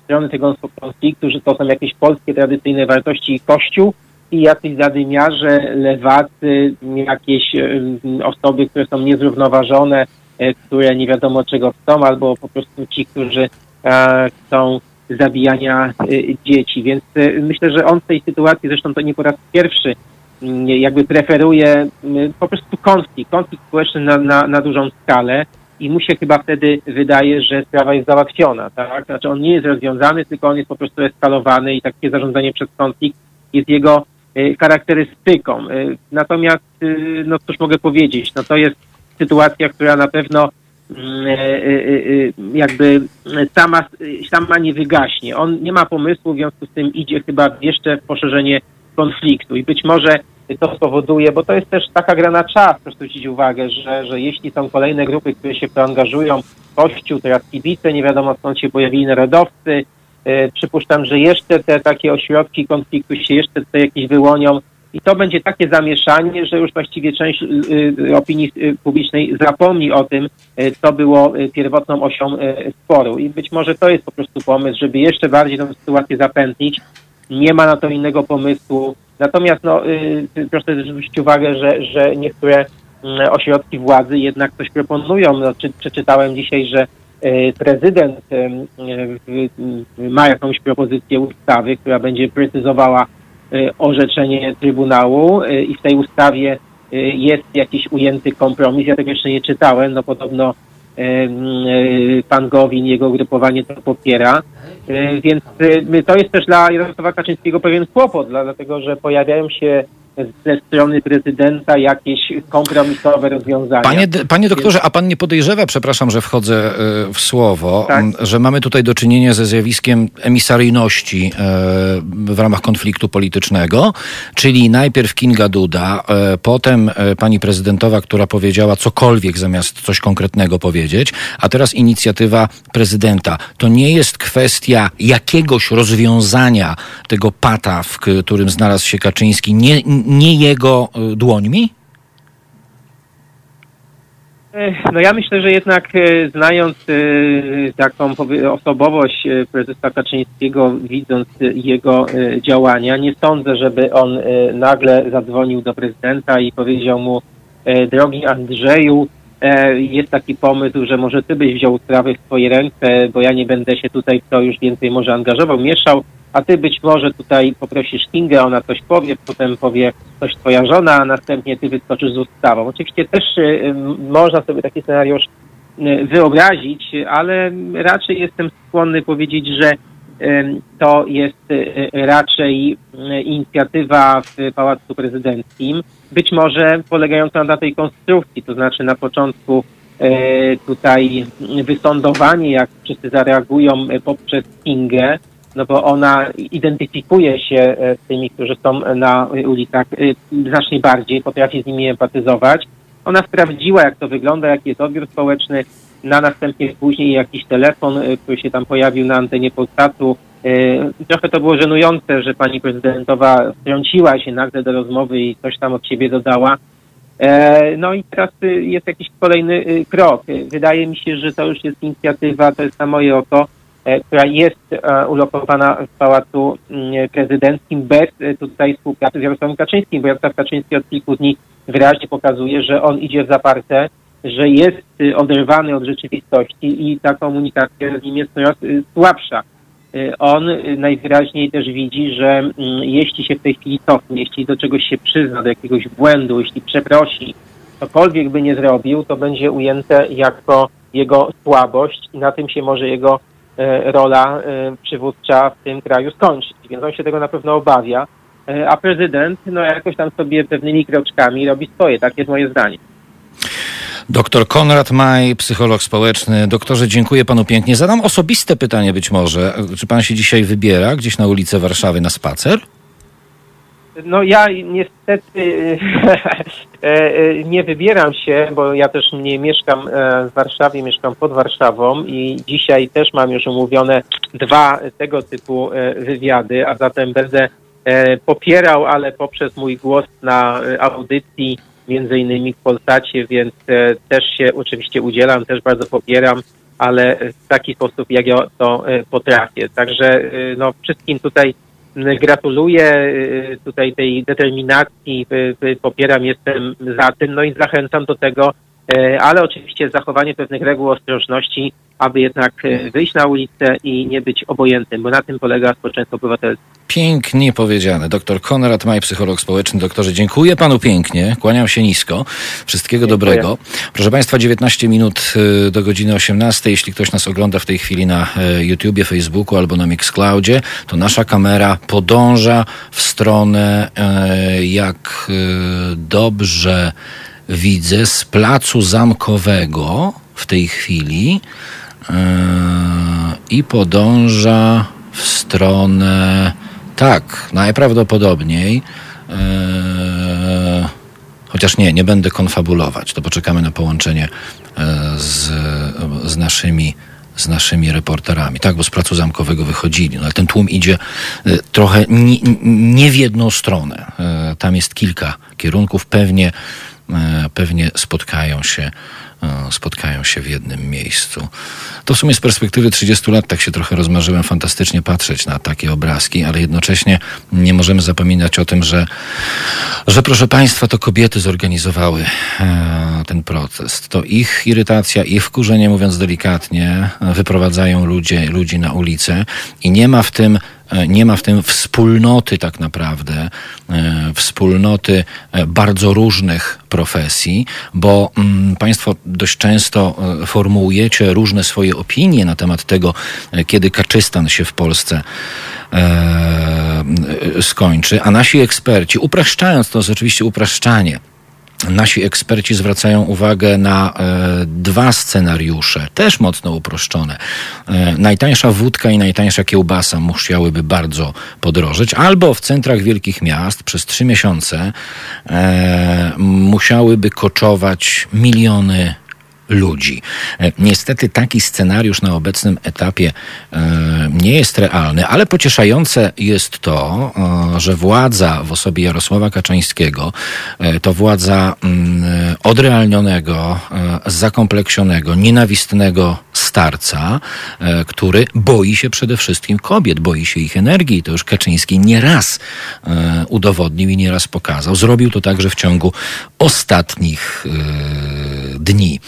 strony tego konfliktu, że to są jakieś polskie tradycyjne wartości i Kościół i jacyś zadymiarze, lewacy, jakieś osoby, które są niezrównoważone, które nie wiadomo czego chcą, albo po prostu ci, którzy e, chcą zabijania e, dzieci. Więc e, myślę, że on w tej sytuacji, zresztą to nie po raz pierwszy, m, jakby preferuje m, po prostu konflikt, konflikt społeczny na, na, na dużą skalę i mu się chyba wtedy wydaje, że sprawa jest załatwiona, tak? Znaczy on nie jest rozwiązany, tylko on jest po prostu eskalowany i takie zarządzanie przez konflikt jest jego y, charakterystyką. Y, natomiast, y, no cóż mogę powiedzieć, no to jest sytuacja, która na pewno mm, y, y, y, jakby sama, sama nie wygaśnie. On nie ma pomysłu, w związku z tym idzie chyba jeszcze w poszerzenie konfliktu i być może to spowoduje, bo to jest też taka gra na czas, proszę zwrócić uwagę, że, że jeśli są kolejne grupy, które się poangażują, Kościół, teraz kibice, nie wiadomo skąd się pojawili narodowcy, e, przypuszczam, że jeszcze te takie ośrodki konfliktu się jeszcze tutaj jakieś wyłonią i to będzie takie zamieszanie, że już właściwie część y, y, opinii y, publicznej zapomni o tym, co było pierwotną osią sporu. I być może to jest po prostu pomysł, żeby jeszcze bardziej tę sytuację zapętlić. Nie ma na to innego pomysłu. Natomiast no, proszę zwrócić uwagę, że, że niektóre mm, ośrodki władzy jednak coś proponują. No, czy, przeczytałem dzisiaj, że prezydent ma jakąś propozycję ustawy, która będzie precyzowała orzeczenie Trybunału y, i w tej ustawie y, jest jakiś ujęty kompromis. Ja tego jeszcze nie czytałem, no podobno y, y, pan Gowin, jego ugrupowanie to popiera. Y, Więc y, to jest też dla Jarosława Kaczyńskiego pewien kłopot, dla- dlatego że pojawiają się ze strony prezydenta jakieś kompromisowe rozwiązania. Panie, panie doktorze, a pan nie podejrzewa, przepraszam, że wchodzę e, w słowo, Tak. że mamy tutaj do czynienia ze zjawiskiem emisaryjności e, w ramach konfliktu politycznego, czyli najpierw Kinga Duda, e, potem pani prezydentowa, która powiedziała cokolwiek zamiast coś konkretnego powiedzieć, a teraz inicjatywa prezydenta. To nie jest kwestia jakiegoś rozwiązania tego pata, w którym znalazł się Kaczyński, nie, nie jego e, dłońmi? No ja myślę, że jednak e, znając e, taką osobowość prezesa Kaczyńskiego, widząc jego działania, nie sądzę, żeby on nagle zadzwonił do prezydenta i powiedział mu, drogi Andrzeju, e, jest taki pomysł, że może ty byś wziął sprawy w swoje ręce, bo ja nie będę się tutaj w to już więcej może angażował, mieszał, a ty być może tutaj poprosisz Kingę, ona coś powie, potem powie coś twoja żona, a następnie ty wyskoczysz z ustawą. Oczywiście też y, można sobie taki scenariusz y, wyobrazić, ale raczej jestem skłonny powiedzieć, że y, to jest y, raczej y, inicjatywa w Pałacu Prezydenckim, być może polegająca na tej konstrukcji, to znaczy na początku y, tutaj wysądowanie, jak wszyscy zareagują y, poprzez Kingę, no bo ona identyfikuje się e, z tymi, którzy są na ulicach e, znacznie bardziej, potrafi z nimi empatyzować. Ona sprawdziła, jak to wygląda, jaki jest odbiór społeczny, na następnie później jakiś telefon, e, który się tam pojawił na antenie Polsatu. Trochę to było żenujące, że pani prezydentowa wtrąciła się nagle do rozmowy i coś tam od siebie dodała. No i teraz jest jakiś kolejny krok. Wydaje mi się, że to już jest inicjatywa, to jest na moje oko, która jest e, ulokowana w Pałacu mm, Prezydenckim bez e, tutaj współpracy z Jarosławem Kaczyńskim, bo Jarosław Kaczyński od kilku dni wyraźnie pokazuje, że on idzie w zaparte, że jest oderwany od rzeczywistości i ta komunikacja z nim jest coraz słabsza. On najwyraźniej też widzi, że mm, jeśli się w tej chwili cofnie, jeśli do czegoś się przyzna, do jakiegoś błędu, jeśli przeprosi, cokolwiek by nie zrobił, to będzie ujęte jako jego słabość i na tym się może jego E, rola e, przywódcza w tym kraju skończyć. Więc on się tego na pewno obawia, e, a prezydent no jakoś tam sobie pewnymi kroczkami robi swoje. Tak jest moje zdanie. Doktor Konrad Maj, psycholog społeczny. Doktorze, dziękuję panu pięknie. Zadam osobiste pytanie być może. Czy pan się dzisiaj wybiera gdzieś na ulicę Warszawy na spacer? No ja niestety e, e, nie wybieram się, bo ja też nie mieszkam e, w Warszawie, mieszkam pod Warszawą i dzisiaj też mam już umówione dwa tego typu wywiady, a zatem będę popierał, ale poprzez mój głos na audycji między innymi w Polsacie, więc też się oczywiście udzielam, też bardzo popieram, ale w taki sposób, jak ja to potrafię. Także no, wszystkim tutaj Gratuluję y, tutaj tej determinacji, popieram, jestem za tym, no i zachęcam do tego, ale oczywiście zachowanie pewnych reguł ostrożności, aby jednak wyjść na ulicę i nie być obojętnym, bo na tym polega społeczeństwo obywatelskie. Pięknie powiedziane. Doktor Konrad Maj, psycholog społeczny. Doktorze, dziękuję panu pięknie. Kłaniam się nisko. Wszystkiego dziękuję. dobrego. Proszę państwa, 19 minut y, do godziny 18. Jeśli ktoś nas ogląda w tej chwili na YouTubie, Facebooku albo na Mixcloudzie, to nasza kamera podąża w stronę, jak dobrze widzę, z placu zamkowego w tej chwili i podąża w stronę tak, najprawdopodobniej. Yy, chociaż nie, nie będę konfabulować. To poczekamy na połączenie yy, z, z naszymi z naszymi reporterami, tak, bo z placu zamkowego wychodzili, no ale ten tłum idzie trochę nie, nie w jedną stronę. Tam jest kilka kierunków, pewnie, pewnie spotkają się E, spotkają się w jednym miejscu. To w sumie z perspektywy 30 lat tak się trochę rozmarzyłem fantastycznie patrzeć na takie obrazki, ale jednocześnie nie możemy zapominać o tym, że, że proszę Państwa, to kobiety zorganizowały e, ten protest. To ich irytacja, ich wkurzenie, mówiąc delikatnie, wyprowadzają ludzie, ludzi na ulicę i nie ma w tym E, nie ma w tym wspólnoty tak naprawdę, e, wspólnoty e, bardzo różnych profesji, bo mm, Państwo dość często formułujecie różne swoje opinie na temat tego, kiedy Kaczystan się w Polsce skończy, a nasi eksperci, upraszczając to jest oczywiście upraszczanie, Nasi eksperci zwracają uwagę na e, dwa scenariusze, też mocno uproszczone. E, najtańsza wódka i najtańsza kiełbasa musiałyby bardzo podrożeć, albo w centrach wielkich miast przez trzy miesiące e, musiałyby koczować miliony ludzi. E, Niestety taki scenariusz na obecnym etapie e, nie jest realny, ale pocieszające jest to, e, że władza w osobie Jarosława Kaczyńskiego to władza mm, odrealnionego, zakompleksionego, nienawistnego starca, który boi się przede wszystkim kobiet, boi się ich energii. To już Kaczyński nieraz udowodnił i nieraz pokazał. Zrobił to także w ciągu ostatnich dni.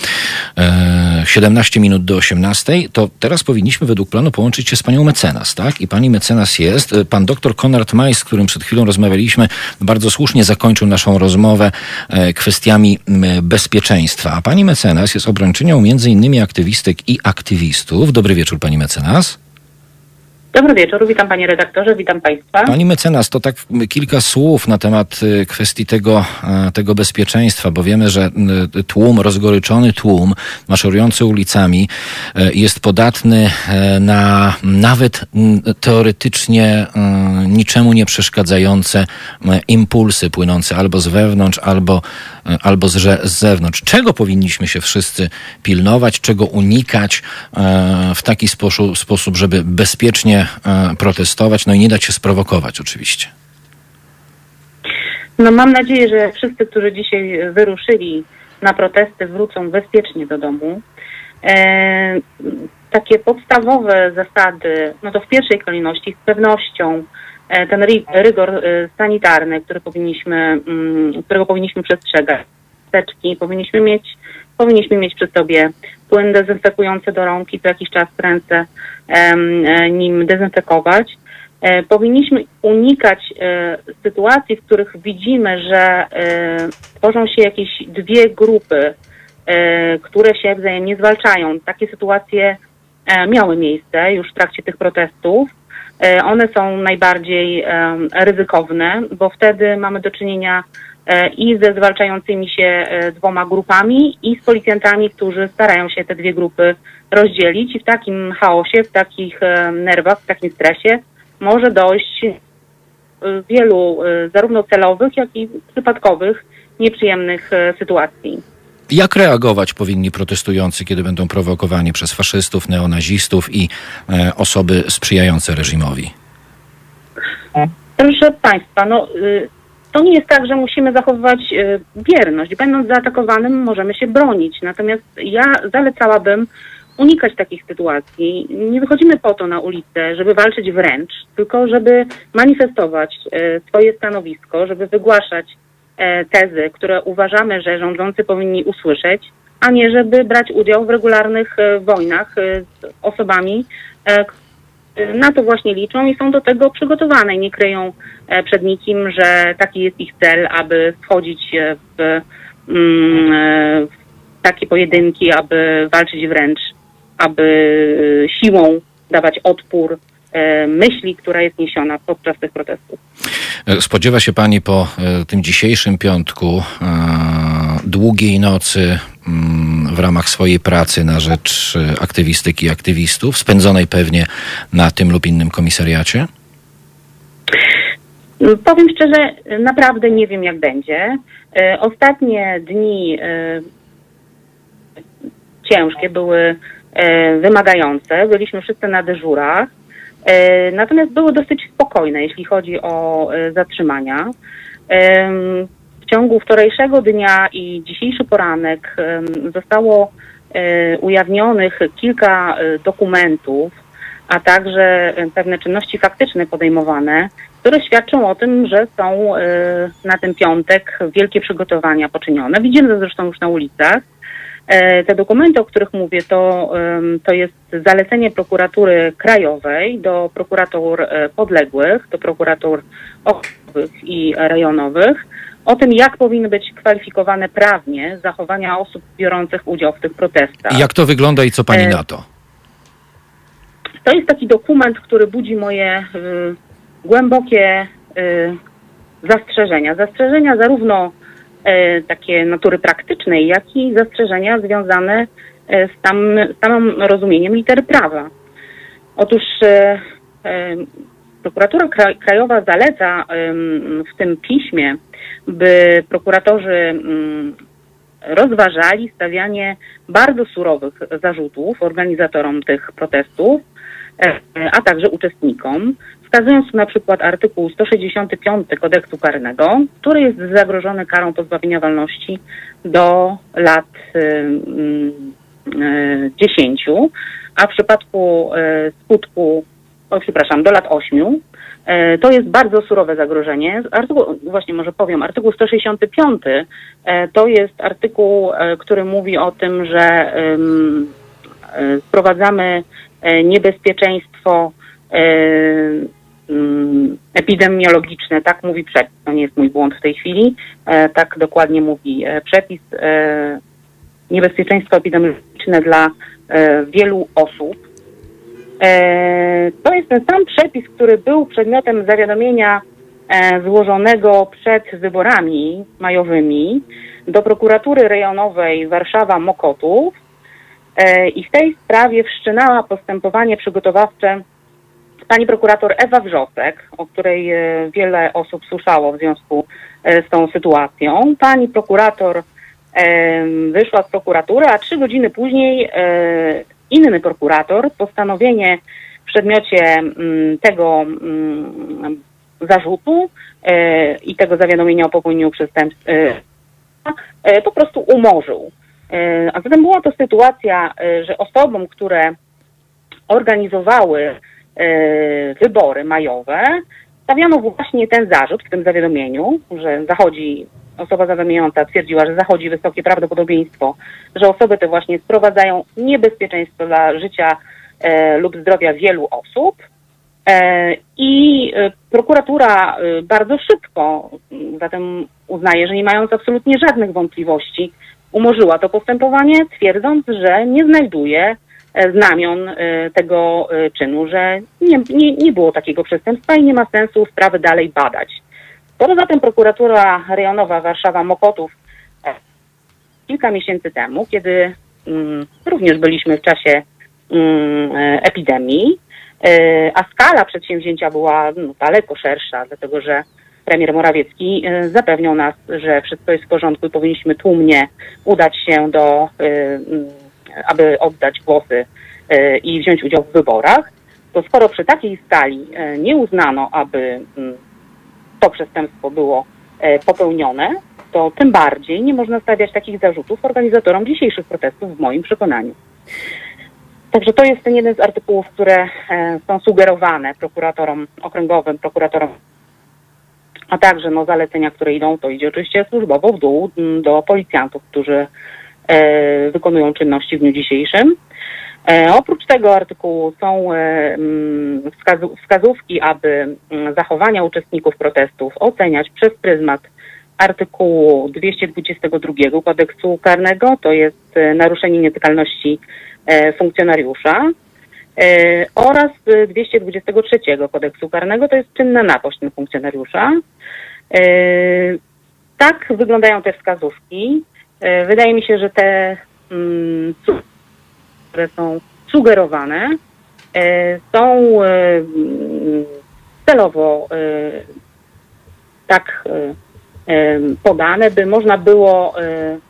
E, 17 minut do 18. To teraz powinniśmy według planu połączyć się z panią mecenas, tak? I pani mecenas jest. E, Pan doktor Konrad Majs, z którym przed chwilą rozmawialiśmy, bardzo słusznie zakończył naszą rozmowę e, kwestiami bezpieczeństwa. A pani mecenas jest obrończynią między innymi aktywistek i aktywistów. Dobry wieczór, pani mecenas. Dobry wieczór, witam panie redaktorze, witam państwa. Pani mecenas, to tak kilka słów na temat y, kwestii tego, tego bezpieczeństwa, bo wiemy, że y, tłum, rozgoryczony tłum maszerujący ulicami e, jest podatny na nawet teoretycznie niczemu nie przeszkadzające impulsy płynące albo z wewnątrz, albo, albo z, z zewnątrz. Czego powinniśmy się wszyscy pilnować, czego unikać e, w taki sposób, sposób żeby bezpiecznie e, protestować, no i nie dać się sprowokować oczywiście. No mam nadzieję, że wszyscy, którzy dzisiaj wyruszyli na protesty wrócą bezpiecznie do domu. E, takie podstawowe zasady, no to w pierwszej kolejności z pewnością ten ry- rygor e, sanitarny, który powinniśmy, mm, którego powinniśmy przestrzegać. Teczki powinniśmy mieć, powinniśmy mieć przy sobie płyn dezynfekujący do rąk i co jakiś czas ręce e, nim dezynfekować. E, powinniśmy unikać e, sytuacji, w których widzimy, że e, tworzą się jakieś dwie grupy, e, które się wzajemnie zwalczają. Takie sytuacje e, miały miejsce już w trakcie tych protestów. E, one są najbardziej ryzykowne, bo wtedy mamy do czynienia e, i ze zwalczającymi się e, dwoma grupami i z policjantami, którzy starają się te dwie grupy rozdzielić i w takim chaosie, w takich nerwach, w takim stresie może dojść wielu zarówno celowych, jak i przypadkowych, nieprzyjemnych sytuacji. Jak reagować powinni protestujący, kiedy będą prowokowani przez faszystów, neonazistów i e, osoby sprzyjające reżimowi? Proszę Państwa, no, y, to nie jest tak, że musimy zachowywać y, bierność. Będąc zaatakowanym, możemy się bronić. Natomiast ja zalecałabym unikać takich sytuacji. Nie wychodzimy po to na ulicę, żeby walczyć wręcz, tylko żeby manifestować e, swoje stanowisko, żeby wygłaszać tezy, które uważamy, że rządzący powinni usłyszeć, a nie żeby brać udział w regularnych e, wojnach e, z osobami, e, na to właśnie liczą i są do tego przygotowane nie kryją e, przed nikim, że taki jest ich cel, aby wchodzić e, w, mm, e, w takie pojedynki, aby walczyć wręcz, aby e, siłą dawać odpór e, myśli, która jest niesiona podczas tych protestów. E, Spodziewa się Pani po e, tym dzisiejszym piątku e, długiej nocy mm, w ramach swojej pracy na rzecz e, aktywistyki i aktywistów, spędzonej pewnie na tym lub innym komisariacie? Mm, Powiem szczerze, naprawdę nie wiem jak będzie. E, Ostatnie dni e, ciężkie były e, wymagające. Byliśmy wszyscy na dyżurach. E, Natomiast były dosyć spokojne, jeśli chodzi o e, zatrzymania. Em, W ciągu wczorajszego dnia i dzisiejszy poranek zostało e, ujawnionych kilka e, dokumentów, a także e, pewne czynności faktyczne podejmowane, które świadczą o tym, że są e, na ten piątek wielkie przygotowania poczynione. Widzimy to zresztą już na ulicach. E, Te dokumenty, o których mówię, to, to jest zalecenie prokuratury krajowej do prokuratur e, podległych, do prokuratur okręgowych i rejonowych, o tym, jak powinny być kwalifikowane prawnie zachowania osób biorących udział w tych protestach. I jak to wygląda i co Pani E, na to? To jest taki dokument, który budzi moje y, głębokie y, zastrzeżenia. Zastrzeżenia zarówno takie natury praktycznej, jak i zastrzeżenia związane y, z, tam, samym rozumieniem litery prawa. Otóż y, prokuratura Kra- krajowa zaleca w tym piśmie, by prokuratorzy rozważali stawianie bardzo surowych zarzutów organizatorom tych protestów, e, a także uczestnikom, wskazując na przykład artykuł 165 kodeksu karnego, który jest zagrożony karą pozbawienia wolności do lat y, y, 10, a w przypadku y, skutku, o, przepraszam, do lat 8, E, To jest bardzo surowe zagrożenie. Artykuł, właśnie może powiem, artykuł 165 e, to jest artykuł, który mówi o tym, że e, niebezpieczeństwo epidemiologiczne, tak mówi przepis, to nie jest mój błąd w tej chwili, e, tak dokładnie mówi e, przepis, e, niebezpieczeństwo epidemiologiczne dla wielu osób. To jest ten sam przepis, który był przedmiotem zawiadomienia złożonego przed wyborami majowymi do prokuratury rejonowej Warszawa-Mokotów i w tej sprawie wszczynała postępowanie przygotowawcze pani prokurator Ewa Wrzosek, o której e, wiele osób słyszało w związku e, z tą sytuacją. Pani prokurator e, wyszła z prokuratury, a trzy godziny później inny prokurator postanowienie w przedmiocie mm, tego mm, zarzutu i tego zawiadomienia o popełnieniu przestępstw e, po prostu umorzył. A zatem była to sytuacja, że osobom, które organizowały wybory majowe, stawiano właśnie ten zarzut w tym zawiadomieniu, że zachodzi, osoba zawiadamiająca twierdziła, że zachodzi wysokie prawdopodobieństwo, że osoby te właśnie sprowadzają niebezpieczeństwo dla życia e, lub zdrowia wielu osób. E, I e, prokuratura e, bardzo szybko m, zatem uznaje, że nie mając absolutnie żadnych wątpliwości, umorzyła to postępowanie, twierdząc, że nie znajduje znamion e, tego e, czynu, że nie, nie, nie było takiego przestępstwa i nie ma sensu sprawy dalej badać. Skoro zatem prokuratura rejonowa Warszawa-Mokotów e, kilka miesięcy temu, kiedy mm, również byliśmy w czasie mm, e, epidemii, e, a skala przedsięwzięcia była no, daleko szersza, dlatego że premier Morawiecki e, zapewniał nas, że wszystko jest w porządku i powinniśmy tłumnie udać się do, e, mm, aby oddać głosy e, i wziąć udział w wyborach, to skoro przy takiej skali e, nie uznano, aby mm, to przestępstwo było e, popełnione, to tym bardziej nie można stawiać takich zarzutów organizatorom dzisiejszych protestów w moim przekonaniu. Także to jest ten jeden z artykułów, które są sugerowane prokuratorom okręgowym, prokuratorom, a także no, zalecenia, które idą, to idzie oczywiście służbowo w dół m, do policjantów, którzy wykonują czynności w dniu dzisiejszym. E, oprócz tego artykułu są e, mm, wskazówki, aby mm, zachowania uczestników protestów oceniać przez pryzmat artykułu 222 kodeksu karnego, to jest e, naruszenie nietykalności e, funkcjonariusza e, oraz e, 223 kodeksu karnego, to jest czynna napaść na funkcjonariusza. E, Tak wyglądają te wskazówki. E, Wydaje mi się, że te mm, które są sugerowane, e, są e, mm, celowo tak podane, by można było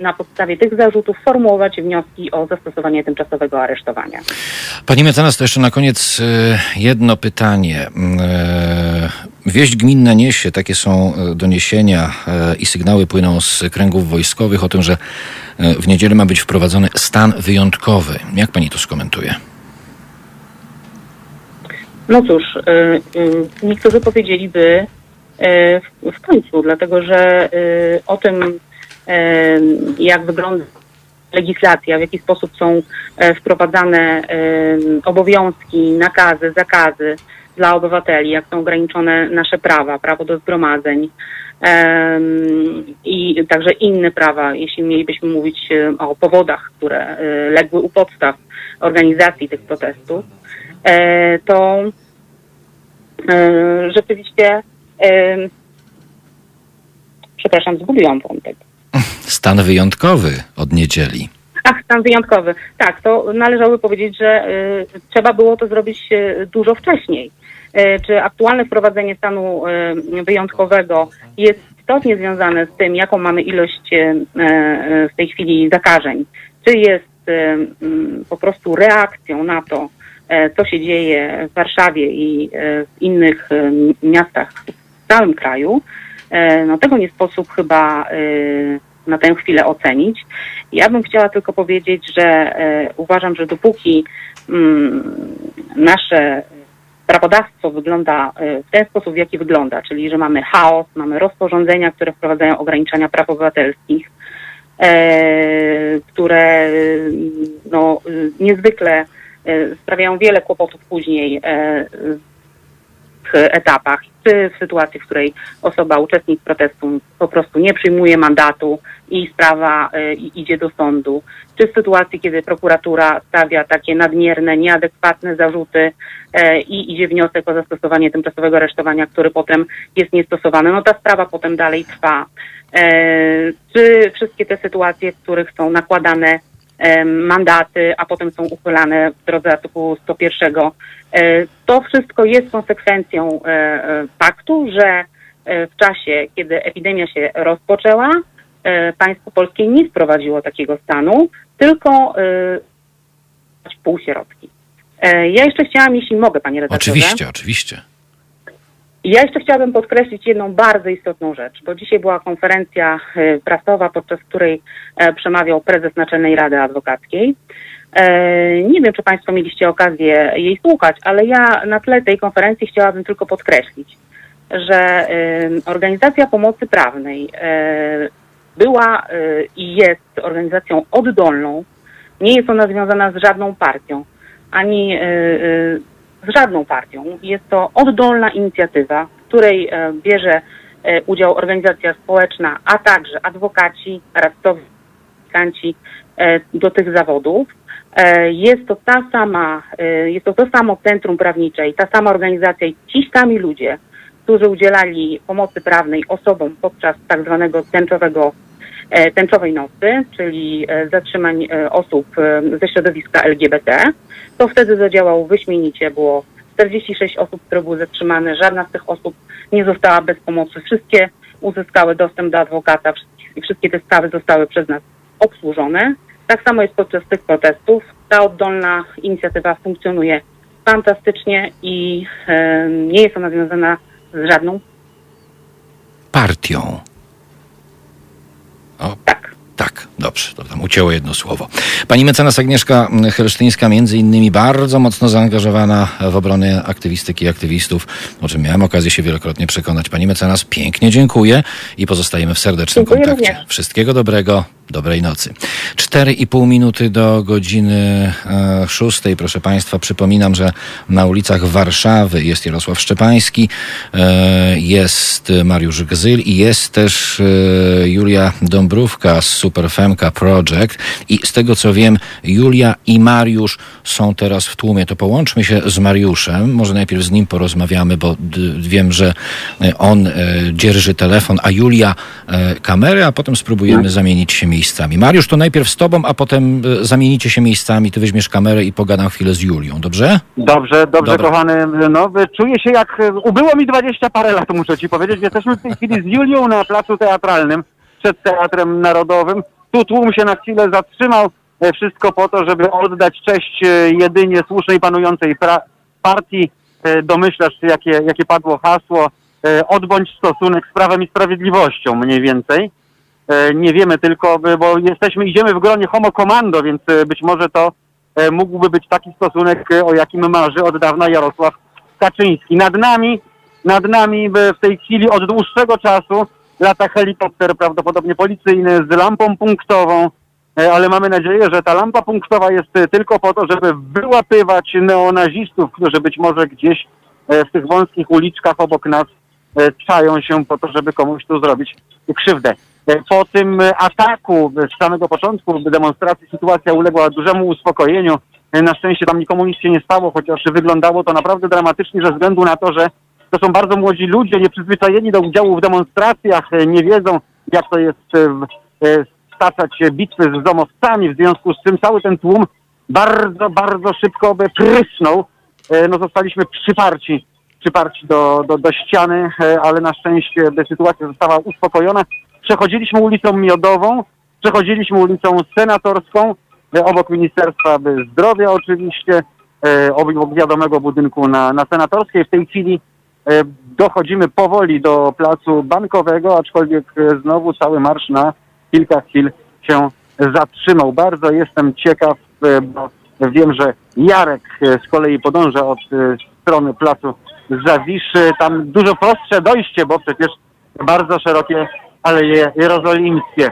na podstawie tych zarzutów formułować wnioski o zastosowanie tymczasowego aresztowania. Pani mecenas, to jeszcze na koniec jedno pytanie. Wieść gminna niesie, takie są e, doniesienia e, i sygnały płyną z kręgów wojskowych o tym, że e, w niedzielę ma być wprowadzony stan wyjątkowy. Jak pani to skomentuje? No cóż, niektórzy powiedzieliby w, końcu, dlatego że o tym, jak wygląda legislacja, w jaki sposób są wprowadzane obowiązki, nakazy, zakazy dla obywateli, jak są ograniczone nasze prawa, prawo do zgromadzeń i także inne prawa, jeśli mielibyśmy mówić y, o powodach, które y, legły u podstaw organizacji tych protestów, e, to e, rzeczywiście e, przepraszam, zgubiłam wątek. Stan wyjątkowy od niedzieli. Ach, stan wyjątkowy. Tak, to należałoby powiedzieć, że y, trzeba było to zrobić y, dużo wcześniej. Y, czy aktualne wprowadzenie stanu y, wyjątkowego jest istotnie związane z tym, jaką mamy ilość e, e, w tej chwili zakażeń. Czy jest e, po prostu reakcją na to, e, co się dzieje w Warszawie i e, w innych e, miastach w całym kraju, e, no tego nie sposób chyba e, na tę chwilę ocenić. Ja bym chciała tylko powiedzieć, że e, uważam, że dopóki mm, nasze prawodawstwo wygląda e, w ten sposób, w jaki wygląda, czyli że mamy chaos, mamy rozporządzenia, które wprowadzają ograniczenia praw obywatelskich, e, które e, no, niezwykle sprawiają wiele kłopotów później etapach, czy w sytuacji, w której osoba, uczestnik protestu po prostu nie przyjmuje mandatu i sprawa e, i- idzie do sądu, czy w sytuacji, kiedy prokuratura stawia takie nadmierne, nieadekwatne zarzuty e, i idzie wniosek o zastosowanie tymczasowego aresztowania, który potem jest niestosowany, no ta sprawa potem dalej trwa. E, czy wszystkie te sytuacje, w których są nakładane e, mandaty, a potem są uchylane w drodze artykułu 101. E, To wszystko jest konsekwencją e, e, faktu, że w czasie, kiedy epidemia się rozpoczęła, państwo polskie nie wprowadziło takiego stanu, tylko półśrodki. Ja jeszcze chciałam, jeśli mogę, panie redaktorze. Oczywiście, oczywiście. Ja jeszcze chciałabym podkreślić jedną bardzo istotną rzecz, bo dzisiaj była konferencja e, prasowa, podczas której e, przemawiał prezes Naczelnej Rady Adwokackiej. E, Nie wiem, czy Państwo mieliście okazję jej słuchać, ale ja na tle tej konferencji chciałabym tylko podkreślić, że Organizacja Pomocy Prawnej była i jest organizacją oddolną. Nie jest ona związana z żadną partią, ani z żadną partią. Jest to oddolna inicjatywa, w której e, bierze e, udział organizacja społeczna, a także adwokaci, radcowie, do tych zawodów. E, Jest to ta sama, jest to to samo centrum prawnicze i ta sama organizacja i ci sami ludzie, którzy udzielali pomocy prawnej osobom podczas tak zwanego tęczowego tęczowej nocy, czyli e, zatrzymań e, osób e, ze środowiska LGBT. To wtedy zadziałało wyśmienicie, było 46 osób, które były zatrzymane, żadna z tych osób nie została bez pomocy. Wszystkie uzyskały dostęp do adwokata wszystkie- te sprawy zostały przez nas obsłużone. Tak samo jest podczas tych protestów. Ta oddolna inicjatywa funkcjonuje fantastycznie i e, nie jest ona związana z żadną. Partią. O, Tak. Dobrze, to tam ucięło jedno słowo. Pani mecenas Agnieszka Helsztyńska, między innymi bardzo mocno zaangażowana w obronę aktywistyki i aktywistów, o czym miałem okazję się wielokrotnie przekonać. Pani mecenas, pięknie dziękuję i pozostajemy w serdecznym Dziękuję kontakcie. również. Wszystkiego dobrego, dobrej nocy. Cztery i pół minuty do godziny e, szóstej, proszę Państwa. Przypominam, że na ulicach Warszawy jest Jarosław Szczepański, e, jest Mariusz Gzyl i jest też e, Julia Dąbrówka z Superfemka Project. I z tego co wiem, Julia i Mariusz są teraz w tłumie. To połączmy się z Mariuszem. Może najpierw z nim porozmawiamy, bo wiem, że e, on e, dzierży telefon, a Julia e, kamerę, a potem spróbujemy zamienić się miejscami. Mariusz, to najpierw z tobą, a potem zamienicie się miejscami. Ty weźmiesz kamerę i pogadam chwilę z Julią, dobrze? Dobrze, dobrze, Dobra. kochany. No, czuję się jak. Ubyło mi 20 parę lat, muszę ci powiedzieć. Jesteśmy w tej chwili z Julią na placu teatralnym przed Teatrem Narodowym. Tu tłum się na chwilę zatrzymał. E, Wszystko po to, żeby oddać cześć e, jedynie słusznej panującej partii. E, Domyślasz się, jakie, jakie padło hasło. Odbądź stosunek z prawem i sprawiedliwością, mniej więcej. Nie wiemy tylko, bo jesteśmy, idziemy w gronie homo commando, więc być może to mógłby być taki stosunek, o jakim marzy od dawna Jarosław Kaczyński. Nad nami, nad nami w tej chwili od dłuższego czasu lata helikopter prawdopodobnie policyjny z lampą punktową, e, ale mamy nadzieję, że ta lampa punktowa jest e, tylko po to, żeby wyłapywać neonazistów, którzy być może gdzieś e, w tych wąskich uliczkach obok nas czają się po to, żeby komuś tu zrobić krzywdę. Po tym ataku z samego początku demonstracji sytuacja uległa dużemu uspokojeniu. Na szczęście tam nikomu nic się nie stało, chociaż wyglądało to naprawdę dramatycznie ze względu na to, że to są bardzo młodzi ludzie, nieprzyzwyczajeni do udziału w demonstracjach, e, nie wiedzą jak to jest e, e, staczać bitwy z domowcami, w związku z czym cały ten tłum bardzo, bardzo szybko by prysnął. No zostaliśmy przyparci przyparci do, do, do ściany, ale na szczęście sytuacja została uspokojona. Przechodziliśmy ulicą Miodową, przechodziliśmy ulicą Senatorską, obok Ministerstwa Zdrowia oczywiście, obok wiadomego budynku na, na Senatorskiej. W tej chwili dochodzimy powoli do placu bankowego, aczkolwiek e, znowu cały marsz na kilka chwil się zatrzymał. Bardzo jestem ciekaw, e, bo wiem, że Jarek e, z kolei podąża od e, strony placu Zawiszy. Tam dużo prostsze dojście, bo przecież bardzo szerokie aleje jerozolimskie.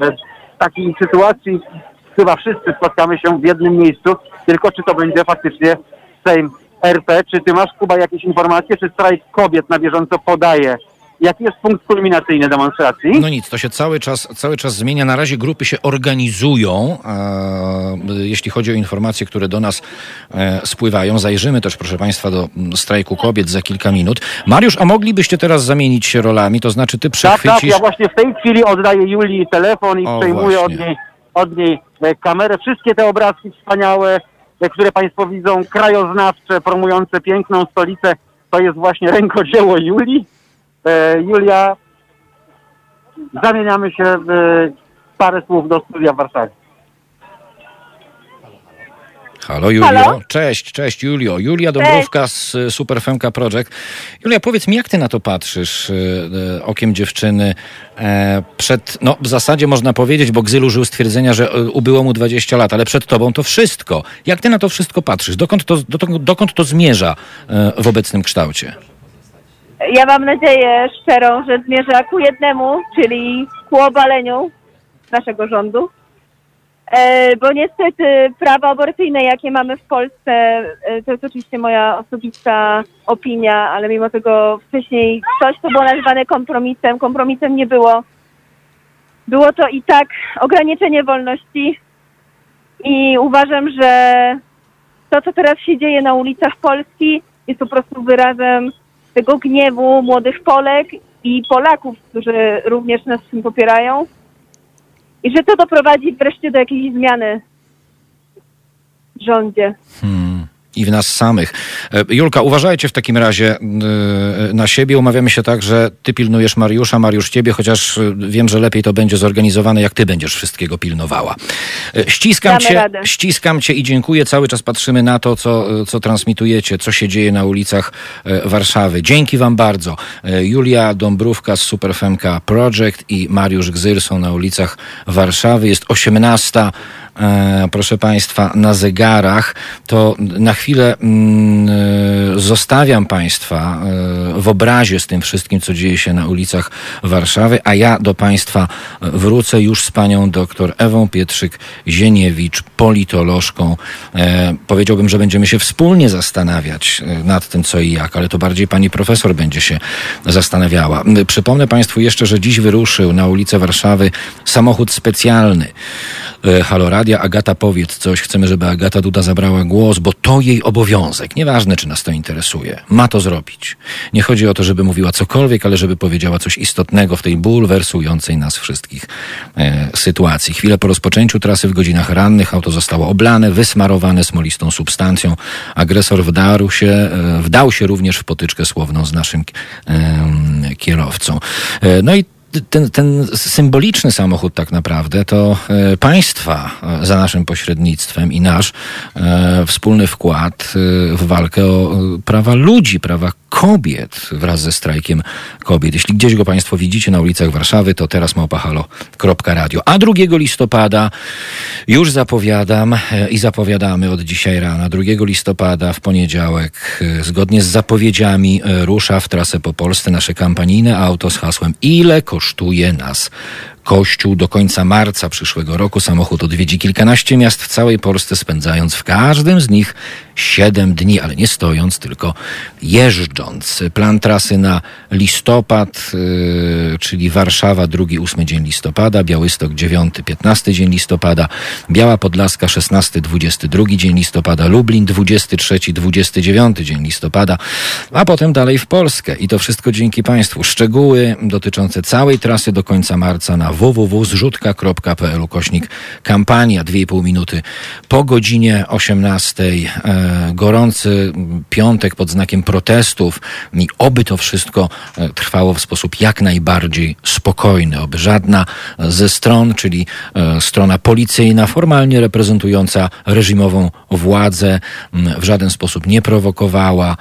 E, W takiej sytuacji chyba wszyscy spotkamy się w jednym miejscu, tylko czy to będzie faktycznie Sejm RP. Czy ty masz, Kuba, jakieś informacje, czy strajk kobiet na bieżąco podaje? Jaki jest punkt kulminacyjny demonstracji? No nic, to się cały czas, cały czas zmienia. Na razie grupy się organizują. E, jeśli chodzi o informacje, które do nas e, spływają, zajrzymy też, proszę Państwa, do mm, strajku kobiet za kilka minut. Mariusz, a moglibyście teraz zamienić się rolami? To znaczy, ty Tak, tak, przechwycisz... ja właśnie w tej chwili oddaję Julii telefon i O, przejmuję od właśnie. niej, od niej e, kamerę. Wszystkie te obrazki wspaniałe, które Państwo widzą, krajoznawcze, promujące piękną stolicę, to jest właśnie rękodzieło Julii. E, Julia, zamieniamy się w e, parę słów do studia w Warszawie. Halo Julio. Halo? Cześć, cześć Julio. Julia Dąbrówka z y, Super Femka Project. Julia, powiedz mi, jak ty na to patrzysz y, okiem dziewczyny e, przed, no w zasadzie można powiedzieć, bo Gzyl użył stwierdzenia, że ubyło mu 20 lat, ale przed tobą to wszystko. Jak ty na to wszystko patrzysz? Dokąd to, do, dokąd to zmierza e, w obecnym kształcie? Ja mam nadzieję szczerą, że zmierza ku jednemu, czyli ku obaleniu naszego rządu. E, bo niestety prawa aborcyjne, jakie mamy w Polsce, e, to jest oczywiście moja osobista opinia, ale mimo tego wcześniej coś, co było nazywane kompromisem, kompromisem nie było. Było to i tak ograniczenie wolności i uważam, że to, co teraz się dzieje na ulicach Polski, jest po prostu wyrazem tego gniewu młodych Polek i Polaków, którzy również nas w tym popierają. I że to doprowadzi wreszcie do jakiejś zmiany w rządzie. Hmm. I w nas samych. E, Julka, uważajcie w takim razie y, na siebie. Umawiamy się tak, że ty pilnujesz Mariusza, Mariusz ciebie, chociaż y, wiem, że lepiej to będzie zorganizowane, jak ty będziesz wszystkiego pilnowała. E, Ściskam Damy cię, radę. ściskam cię i dziękuję. Cały czas patrzymy na to, co, co transmitujecie, co się dzieje na ulicach e, Warszawy. Dzięki wam bardzo. E, Julia Dąbrówka z Superfemka Project i Mariusz Gzyr są na ulicach Warszawy. Jest 18 e, proszę Państwa, na zegarach, to na chwilę mm, e, zostawiam Państwa e, w obrazie z tym wszystkim, co dzieje się na ulicach Warszawy, a ja do Państwa wrócę już z panią doktor Ewą Pietrzyk-Zieniewicz, politolożką. E, powiedziałbym, że będziemy się wspólnie zastanawiać e, nad tym, co i jak, ale to bardziej pani profesor będzie się zastanawiała. Przypomnę Państwu jeszcze, że dziś wyruszył na ulicę Warszawy samochód specjalny. E, Halo Radia, Agata powiedz coś, chcemy, żeby Agata Duda zabrała głos, bo to jej obowiązek. Nieważne, czy nas to interesuje. Ma to zrobić. Nie chodzi o to, żeby mówiła cokolwiek, ale żeby powiedziała coś istotnego w tej bulwersującej nas wszystkich e, sytuacji. Chwilę po rozpoczęciu trasy w godzinach rannych auto zostało oblane, wysmarowane smolistą substancją. Agresor wdarł się, e, wdał się również w potyczkę słowną z naszym e, kierowcą. No i ten, ten symboliczny samochód tak naprawdę to e, państwa e, za naszym pośrednictwem i nasz e, wspólny wkład w walkę o prawa ludzi, prawa kobiet wraz ze strajkiem kobiet. Jeśli gdzieś go Państwo widzicie na ulicach Warszawy, to teraz małpahalo.radio. A 2 listopada już zapowiadam e, i zapowiadamy od dzisiaj rana. 2 listopada w poniedziałek, e, zgodnie z zapowiedziami, e, rusza w trasę po Polsce nasze kampanijne auto z hasłem Ile kosztuje nas Kościół do końca marca przyszłego roku samochód odwiedzi kilkanaście miast w całej Polsce, spędzając w każdym z nich siedem dni, ale nie stojąc, tylko jeżdżąc. Plan trasy na listopad, yy, czyli Warszawa, drugi, ósmy dzień listopada, Białystok, dziewiąty, piętnasty dzień listopada, Biała Podlaska, szesnasty, dwudziesty drugi dzień listopada, Lublin, dwudziesty trzeci, dwudziesty dziewiąty dzień listopada, a potem dalej w Polskę. I to wszystko dzięki Państwu. Szczegóły dotyczące całej trasy do końca marca na www.zrzutka.pl ukośnik kampania 2,5 minuty po godzinie 18. E, gorący piątek pod znakiem protestów i oby to wszystko e, trwało w sposób jak najbardziej spokojny, oby żadna ze stron, czyli e, strona policyjna, formalnie reprezentująca reżimową władzę, w żaden sposób nie prowokowała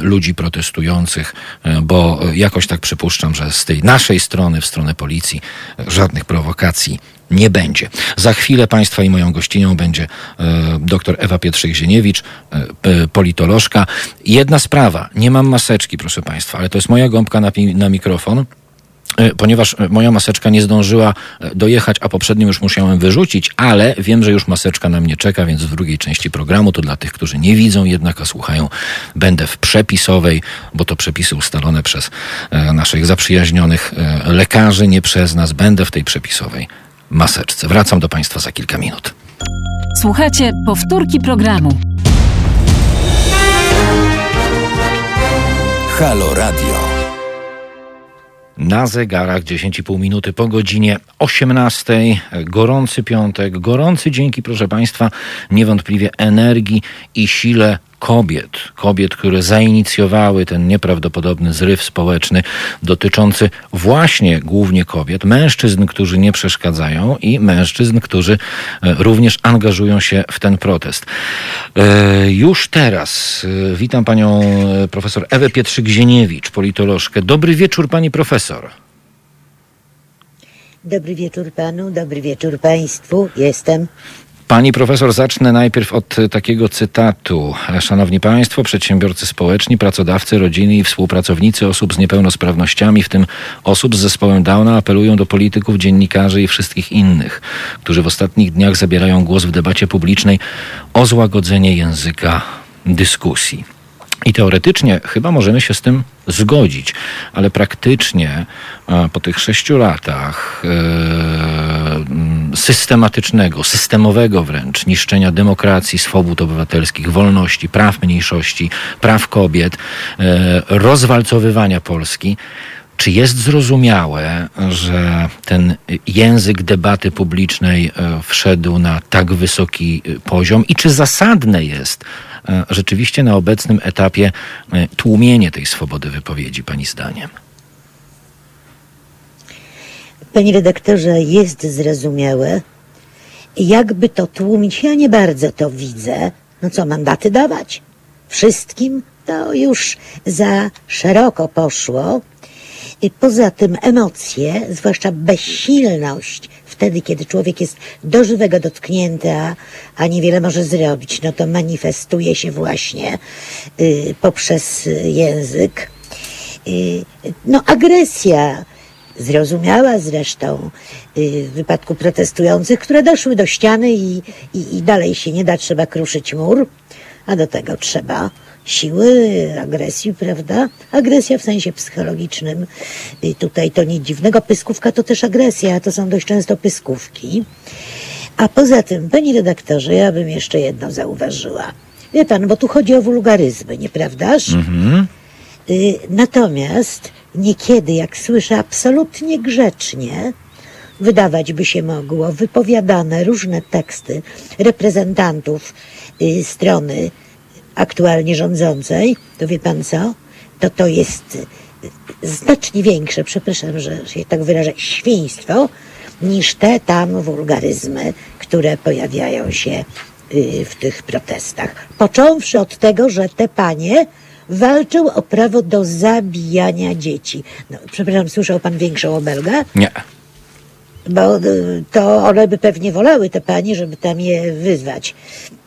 ludzi protestujących, bo jakoś tak przypuszczam, że z tej naszej strony, w stronę policji, żadnych prowokacji nie będzie. Za chwilę Państwa i moją gościnią będzie e, dr Ewa Pietrzyk-Zieniewicz, e, p- politolożka. Jedna sprawa, nie mam maseczki, proszę Państwa, ale to jest moja gąbka na, na mikrofon. E, Ponieważ e, moja maseczka nie zdążyła e, dojechać, a poprzednią już musiałem wyrzucić, ale wiem, że już maseczka na mnie czeka, więc w drugiej części programu, to dla tych, którzy nie widzą jednak, a słuchają, będę w przepisowej, bo to przepisy ustalone przez naszych zaprzyjaźnionych lekarzy, nie przez nas, będę w tej przepisowej maseczce. Wracam do Państwa za kilka minut. Słuchajcie powtórki programu. Halo Radio. Na zegarach 10,5 minuty po godzinie 18. Gorący piątek, gorący dzięki, proszę Państwa, niewątpliwie energii i sile kobiet. Kobiet, które zainicjowały ten nieprawdopodobny zryw społeczny dotyczący właśnie głównie kobiet, mężczyzn, którzy nie przeszkadzają i mężczyzn, którzy e, również angażują się w ten protest. E, Już teraz e, witam panią profesor Ewę Pietrzyk-Zieniewicz, politolożkę. Dobry wieczór pani profesor. Dobry wieczór panu, dobry wieczór państwu. Jestem. Pani profesor, zacznę najpierw od takiego cytatu. Szanowni Państwo, przedsiębiorcy społeczni, pracodawcy, rodziny i współpracownicy osób z niepełnosprawnościami, w tym osób z zespołem Downa, apelują do polityków, dziennikarzy i wszystkich innych, którzy w ostatnich dniach zabierają głos w debacie publicznej o złagodzenie języka dyskusji. I teoretycznie chyba możemy się z tym zgodzić, ale praktycznie po tych sześciu latach mm, systematycznego, systemowego wręcz niszczenia demokracji, swobód obywatelskich, wolności, praw mniejszości, praw kobiet, e, rozwalcowywania Polski, czy jest zrozumiałe, że ten język debaty publicznej e, wszedł na tak wysoki e, poziom i czy zasadne jest rzeczywiście na obecnym etapie tłumienie tej swobody wypowiedzi, Pani zdaniem? Panie redaktorze, jest zrozumiałe. Jakby to tłumić, ja nie bardzo to widzę. No co, mandaty dawać? Wszystkim? To już za szeroko poszło. I poza tym emocje, zwłaszcza bezsilność, wtedy, kiedy człowiek jest do żywego dotknięty, a, a niewiele może zrobić, no to manifestuje się właśnie y, poprzez y, język. Y, no agresja, zrozumiała zresztą y, w wypadku protestujących, które doszły do ściany i, i, i dalej się nie da, trzeba kruszyć mur, a do tego trzeba siły, agresji, prawda? Agresja w sensie psychologicznym. Y, Tutaj to nic dziwnego. Pyskówka to też agresja, to są dość często pyskówki. A poza tym, panie redaktorze, ja bym jeszcze jedno zauważyła. Wie pan, bo tu chodzi o wulgaryzmy, nieprawdaż? Y, Natomiast niekiedy, jak słyszę absolutnie grzecznie, wydawać by się mogło wypowiadane różne teksty reprezentantów y, strony aktualnie rządzącej, to wie pan co? To to jest y, znacznie większe, przepraszam, że się tak wyrażę, świństwo, niż te tam wulgaryzmy, które pojawiają się y, w tych protestach. Począwszy od tego, że te panie walczą o prawo do zabijania dzieci. No, przepraszam, słyszał pan większą obelgę? Nie. Bo y, to one by pewnie wolały, te panie, żeby tam je wyzwać.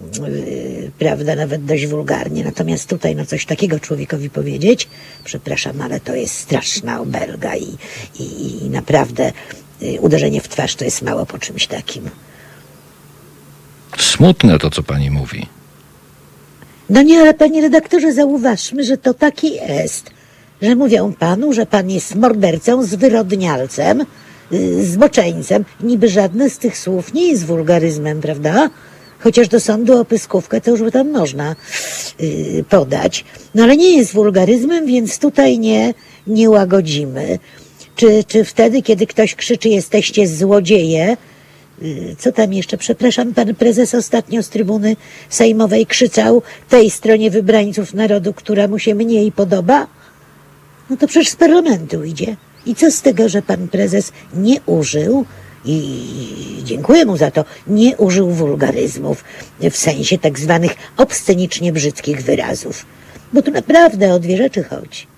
Yy, Prawda, nawet dość wulgarnie. Natomiast tutaj, no coś takiego człowiekowi powiedzieć, przepraszam, ale to jest straszna obelga i, i, i naprawdę y, uderzenie w twarz to jest mało po czymś takim. Smutne to, co Pani mówi. No nie, ale panie redaktorze, zauważmy, że to taki jest, że mówią panu, że pan jest mordercą, zwyrodnialcem, yy, zboczeńcem. Niby żadne z tych słów nie jest wulgaryzmem, prawda? Chociaż do sądu o pyskówkę to już by tam można yy, podać. No ale nie jest wulgaryzmem, więc tutaj nie, nie łagodzimy. Czy, czy wtedy, kiedy ktoś krzyczy, jesteście złodzieje, y, co tam jeszcze? Przepraszam, pan prezes ostatnio z trybuny sejmowej krzyczał tej stronie wybrańców narodu, która mu się mniej podoba? No to przecież z parlamentu idzie. I co z tego, że pan prezes nie użył, i dziękuję mu za to, nie użył wulgaryzmów w sensie tak zwanych obscenicznie brzydkich wyrazów. Bo tu naprawdę o dwie rzeczy chodzi.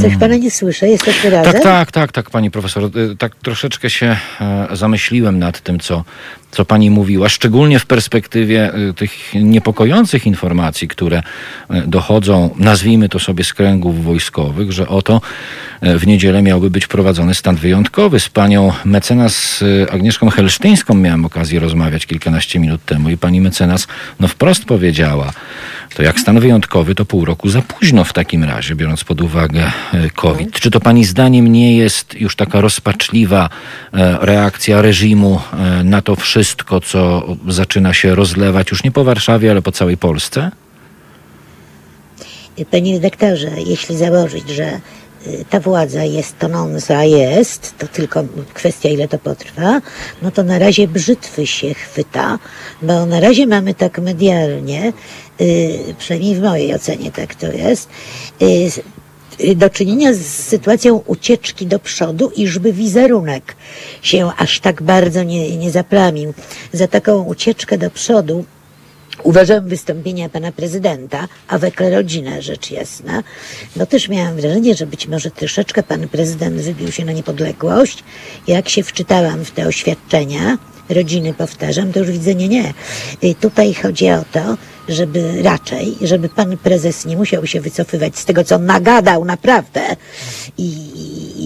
Coś pana nie słyszę, jesteśmy razem? Tak, tak, tak, tak, pani profesor. Y, Tak troszeczkę się e, zamyśliłem nad tym, co, co pani mówiła, szczególnie w perspektywie y, tych niepokojących informacji, które e, dochodzą, nazwijmy to sobie z kręgów wojskowych, że oto e, w niedzielę miałby być wprowadzony stan wyjątkowy. Z panią mecenas y, Agnieszką Helsztyńską miałem okazję rozmawiać kilkanaście minut temu i pani mecenas no wprost powiedziała, to jak stan wyjątkowy, to pół roku za późno w takim razie, biorąc pod uwagę COVID. Czy to pani zdaniem nie jest już taka rozpaczliwa reakcja reżimu na to wszystko, co zaczyna się rozlewać już nie po Warszawie, ale po całej Polsce? Panie redaktorze, jeśli założyć, że y, ta władza jest tonąca, jest, to tylko kwestia ile to potrwa, no to na razie brzytwy się chwyta, bo na razie mamy tak medialnie, y, przynajmniej w mojej ocenie tak to jest, y, do czynienia z sytuacją ucieczki do przodu, iżby wizerunek się aż tak bardzo nie, nie zaplamił. Za taką ucieczkę do przodu Uważam wystąpienia pana prezydenta, a wekle rodzinę, rzecz jasna, no też miałam wrażenie, że być może troszeczkę pan prezydent wybił się na niepodległość. Jak się wczytałam w te oświadczenia, rodziny powtarzam, to już widzę, nie, nie. Y, Tutaj chodzi o to, żeby raczej, żeby pan prezes nie musiał się wycofywać z tego, co nagadał naprawdę. I,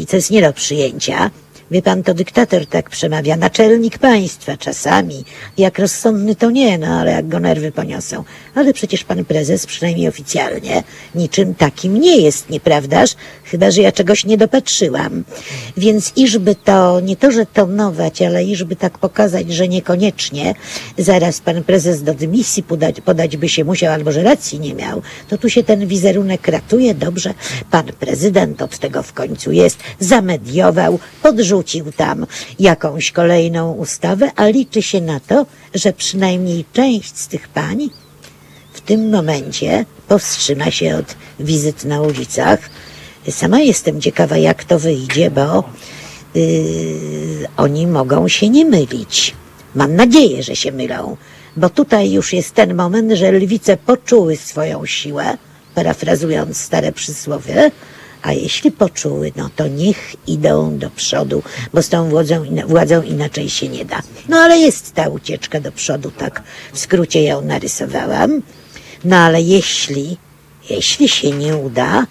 i co jest nie do przyjęcia, Wie pan, to dyktator tak przemawia, naczelnik państwa czasami. Jak rozsądny to nie, no ale jak go nerwy poniosą. Ale przecież pan prezes, przynajmniej oficjalnie, niczym takim nie jest, nieprawdaż? Chyba, że ja czegoś nie dopatrzyłam. Więc iżby to, nie to, że tonować, ale iżby tak pokazać, że niekoniecznie zaraz pan prezes do dymisji podać, podać by się musiał, albo że racji nie miał, to tu się ten wizerunek ratuje dobrze. Pan prezydent od tego w końcu jest, zamediował, podrzucił tam jakąś kolejną ustawę, a liczy się na to, że przynajmniej część z tych pań w tym momencie powstrzyma się od wizyt na ulicach. Sama jestem ciekawa, jak to wyjdzie, bo yy, oni mogą się nie mylić. Mam nadzieję, że się mylą, bo tutaj już jest ten moment, że lwice poczuły swoją siłę, parafrazując stare przysłowie, a jeśli poczuły, no to niech idą do przodu, bo z tą władzą, władzą inaczej się nie da. No ale jest ta ucieczka do przodu, tak w skrócie ją narysowałam. No ale jeśli, jeśli się nie uda,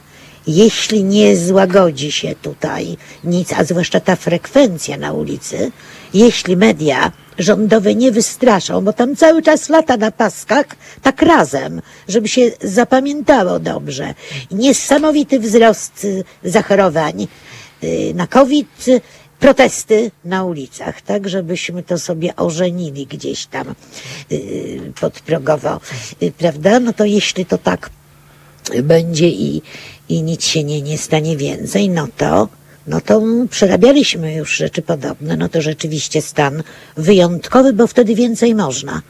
jeśli nie złagodzi się tutaj nic, a zwłaszcza ta frekwencja na ulicy, jeśli media rządowe nie wystraszą, bo tam cały czas lata na paskach, tak razem, żeby się zapamiętało dobrze. Niesamowity wzrost y, zachorowań y, na COVID, protesty na ulicach, tak, żebyśmy to sobie ożenili gdzieś tam y, podprogowo, prawda? No to jeśli to tak będzie i, i nic się nie, nie stanie więcej, no to, no to przerabialiśmy już rzeczy podobne, no to rzeczywiście stan wyjątkowy, bo wtedy więcej można.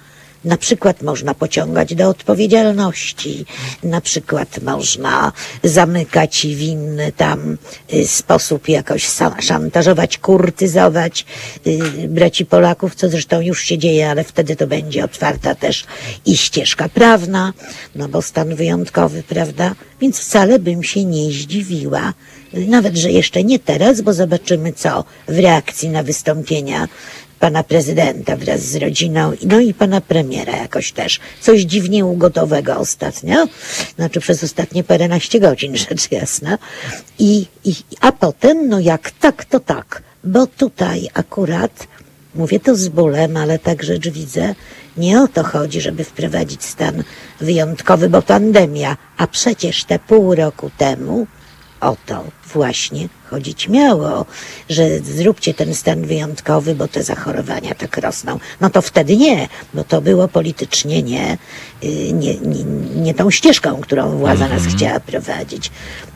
Na przykład można pociągać do odpowiedzialności, na przykład można zamykać i w inny tam y, sposób jakoś szantażować, kurtyzować y, braci Polaków, co zresztą już się dzieje, ale wtedy to będzie otwarta też i ścieżka prawna, no bo stan wyjątkowy, prawda? Więc wcale bym się nie zdziwiła, nawet że jeszcze nie teraz, bo zobaczymy co w reakcji na wystąpienia pana prezydenta wraz z rodziną, no i pana premiera jakoś też. Coś dziwnie ugotowego ostatnio, znaczy przez ostatnie paręnaście godzin, rzecz jasna. I, i, a potem, no jak tak, to tak, bo tutaj akurat, mówię to z bólem, ale tak rzecz widzę, nie o to chodzi, żeby wprowadzić stan wyjątkowy, bo pandemia, a przecież te pół roku temu o to właśnie chodzić miało, że zróbcie ten stan wyjątkowy, bo te zachorowania tak rosną. No to wtedy nie, bo to było politycznie nie, y, nie, nie, nie tą ścieżką, którą władza nas chciała prowadzić.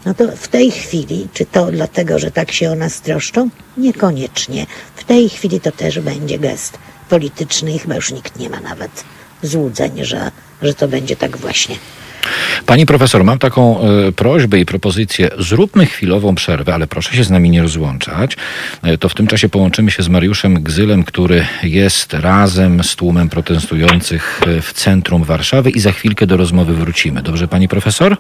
No to w tej chwili, czy to dlatego, że tak się o nas troszczą? Niekoniecznie. W tej chwili to też będzie gest polityczny i chyba już nikt nie ma nawet złudzeń, że, że to będzie tak właśnie. Pani profesor, mam taką e, prośbę i propozycję. Zróbmy chwilową przerwę, ale proszę się z nami nie rozłączać. E, to w tym czasie połączymy się z Mariuszem Gzylem, który jest razem z tłumem protestujących e, w centrum Warszawy i za chwilkę do rozmowy wrócimy. Dobrze, pani profesor?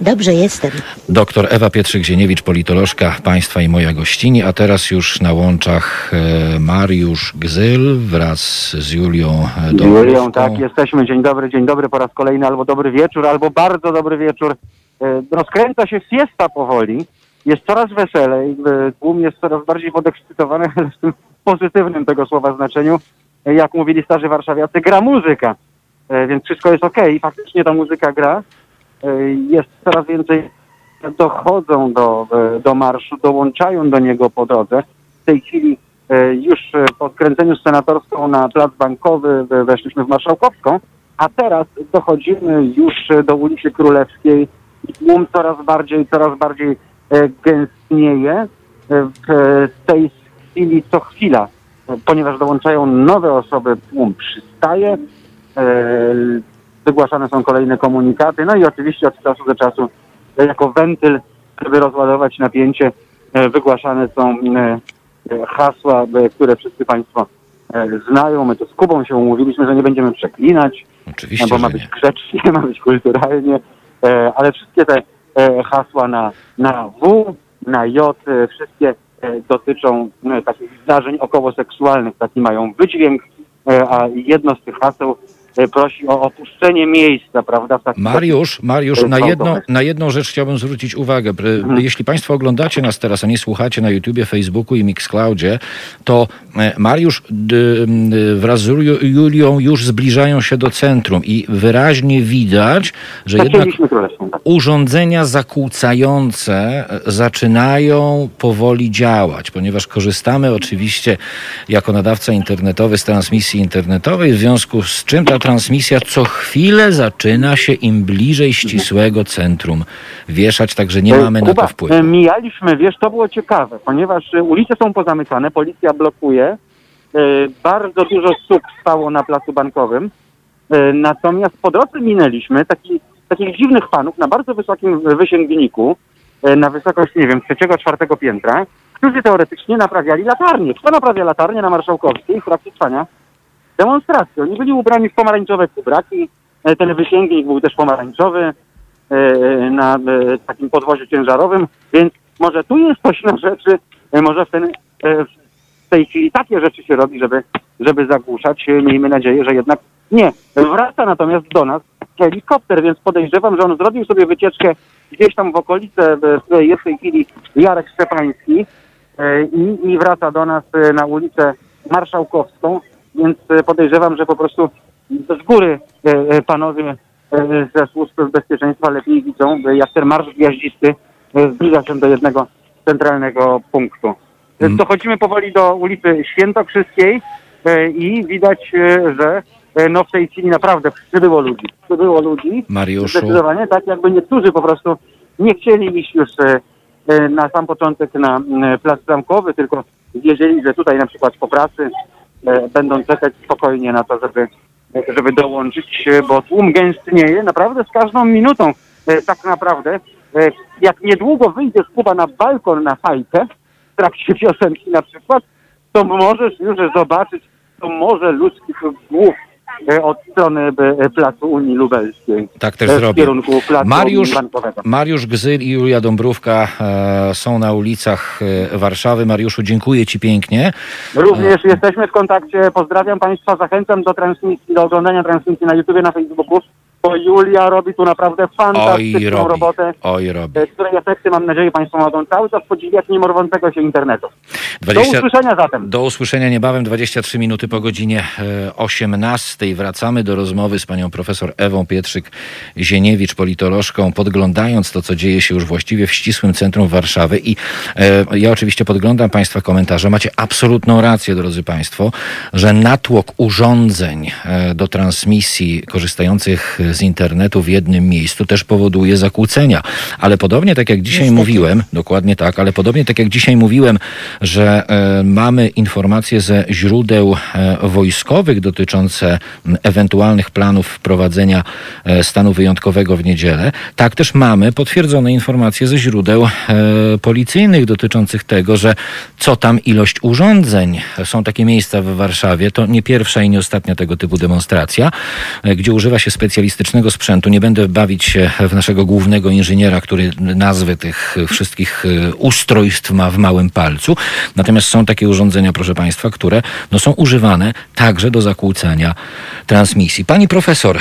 Dobrze jestem. Doktor Ewa Pietrzyk-Zieniewicz, politolożka państwa i moja gościni, a teraz już na łączach e, Mariusz Gzyl wraz z Julią e, Julią, tak, jesteśmy. Dzień dobry, dzień dobry po raz kolejny, albo dobry wieczór, albo bardzo dobry wieczór. E, Rozkręca się fiesta powoli. Jest coraz weselej. e, Tłum jest coraz bardziej podekscytowany, ale w tym pozytywnym tego słowa znaczeniu. E, Jak mówili starzy warszawiacy, gra muzyka. E, Więc wszystko jest okej. Faktycznie ta muzyka gra. E, Jest coraz więcej dochodzą do, e, do marszu, dołączają do niego po drodze. W tej chwili e, już po skręceniu senatorską na plac bankowy weszliśmy w Marszałkowską, a teraz dochodzimy już do ulicy Królewskiej tłum coraz bardziej, coraz bardziej gęstnieje. W tej chwili co chwila, ponieważ dołączają nowe osoby, tłum przystaje, wygłaszane są kolejne komunikaty, no i oczywiście od czasu do czasu e, jako wentyl, żeby rozładować napięcie, e, wygłaszane są e, hasła, które wszyscy Państwo znają. My to z Kubą się umówiliśmy, że nie będziemy przeklinać, Oczywiście, bo ma być nie. grzecznie, ma być kulturalnie, ale wszystkie te hasła na, na W, na J, wszystkie dotyczą takich zdarzeń okołoseksualnych, taki mają wydźwięk, a jedno z tych haseł prosi o opuszczenie miejsca, prawda? Mariusz, Mariusz, To na gwałtowne. na jedną rzecz chciałbym zwrócić uwagę. Pr- Jeśli Państwo oglądacie nas teraz, a nie słuchacie na YouTubie, Facebooku i Mixcloudzie, to e, Mariusz wraz z Julią- już zbliżają się do centrum i wyraźnie widać, że jednak. Urządzenia zakłócające e, zaczynają powoli działać, ponieważ korzystamy oczywiście jako nadawca internetowy z transmisji internetowej, w związku z czym ta transmisja co chwilę zaczyna się im bliżej ścisłego centrum wieszać, także nie E, mamy na Kuba, to wpływu. e, Mijaliśmy, wiesz, to było ciekawe, ponieważ ulice są pozamykane, policja blokuje, bardzo dużo stóp stało na placu bankowym, natomiast po drodze minęliśmy taki, takich dziwnych panów na bardzo wysokim wysięgniku, e, na wysokość, nie wiem, trzeciego, czwartego piętra, którzy teoretycznie naprawiali latarnie. Kto naprawia latarnie na Marszałkowskiej w trakcie trwania demonstracji? Oni byli ubrani w pomarańczowe kubraki, e, ten wysięgnik był też pomarańczowy, e, na takim podwoziu ciężarowym, więc może tu jest coś na rzeczy, może w, ten, w tej chwili takie rzeczy się robi, żeby, żeby zagłuszać. Miejmy nadzieję, że jednak nie. Wraca natomiast do nas helikopter, więc podejrzewam, że on zrobił sobie wycieczkę gdzieś tam w okolice, w której jest w tej chwili Jarek Szczepański e, i, i wraca do nas e, na ulicę Marszałkowską, więc e, podejrzewam, że po prostu z góry panowie ze służb bezpieczeństwa lepiej widzą, jak ten marsz gwiaździsty zbliża się do jednego centralnego punktu. Mm. Dochodzimy powoli do ulicy Świętokrzyskiej i widać, że no w tej chwili naprawdę przybyło ludzi. Przybyło ludzi. Mariuszu, Zdecydowanie tak, jakby niektórzy po prostu nie chcieli iść już e, e, na sam początek na plac zamkowy, tylko wiedzieli, że tutaj na przykład po pracy e, będą czekać spokojnie na to, żeby, e, żeby dołączyć, e, bo tłum gęstnieje naprawdę z każdą minutą. E, Tak naprawdę, e, jak niedługo wyjdziesz Kuba na balkon na fajkę, w trakcie piosenki na przykład, to możesz już zobaczyć to morze ludzkich głów e, od strony e, Placu Unii Lubelskiej. tak też e, w zrobię. kierunku Placu Mariusz, Bankowego. Mariusz Gzyl i Julia Dąbrówka e, są na ulicach e, Warszawy. Mariuszu, dziękuję Ci pięknie. Również jesteśmy w kontakcie. Pozdrawiam Państwa, zachęcam do transmisji, do oglądania transmisji na YouTube, na Facebooku. Bo Julia robi tu naprawdę Oj, fantastyczną robi. robotę, Oj, robi. e, której efekty mam nadzieję Państwo mogą cały czas podziwiać mimo rwącego się internetu. Do 20... usłyszenia zatem. Do usłyszenia niebawem, 23 minuty po godzinie e, 18. Wracamy do rozmowy z panią profesor Ewą Pietrzyk-Zieniewicz, politolożką, podglądając to, co dzieje się już właściwie w ścisłym centrum Warszawy. I e, ja oczywiście podglądam państwa komentarze. Macie absolutną rację, drodzy państwo, że natłok urządzeń e, do transmisji korzystających z internetu w jednym miejscu też powoduje zakłócenia. Ale podobnie tak jak dzisiaj Niestety. mówiłem, dokładnie tak, ale podobnie tak jak dzisiaj mówiłem, że e, mamy informacje ze źródeł e, wojskowych dotyczące ewentualnych planów wprowadzenia e, stanu wyjątkowego w niedzielę, tak też mamy potwierdzone informacje ze źródeł policyjnych dotyczących tego, że co tam ilość urządzeń. Są takie miejsca w Warszawie, to nie pierwsza i nie ostatnia tego typu demonstracja, gdzie używa się specjalistycznego sprzętu. Nie będę bawić się w naszego głównego inżyniera, który nazwy tych wszystkich e, ustrojstw ma w małym palcu. Natomiast są takie urządzenia, proszę Państwa, które no, są używane także do zakłócania transmisji. Pani profesor, e,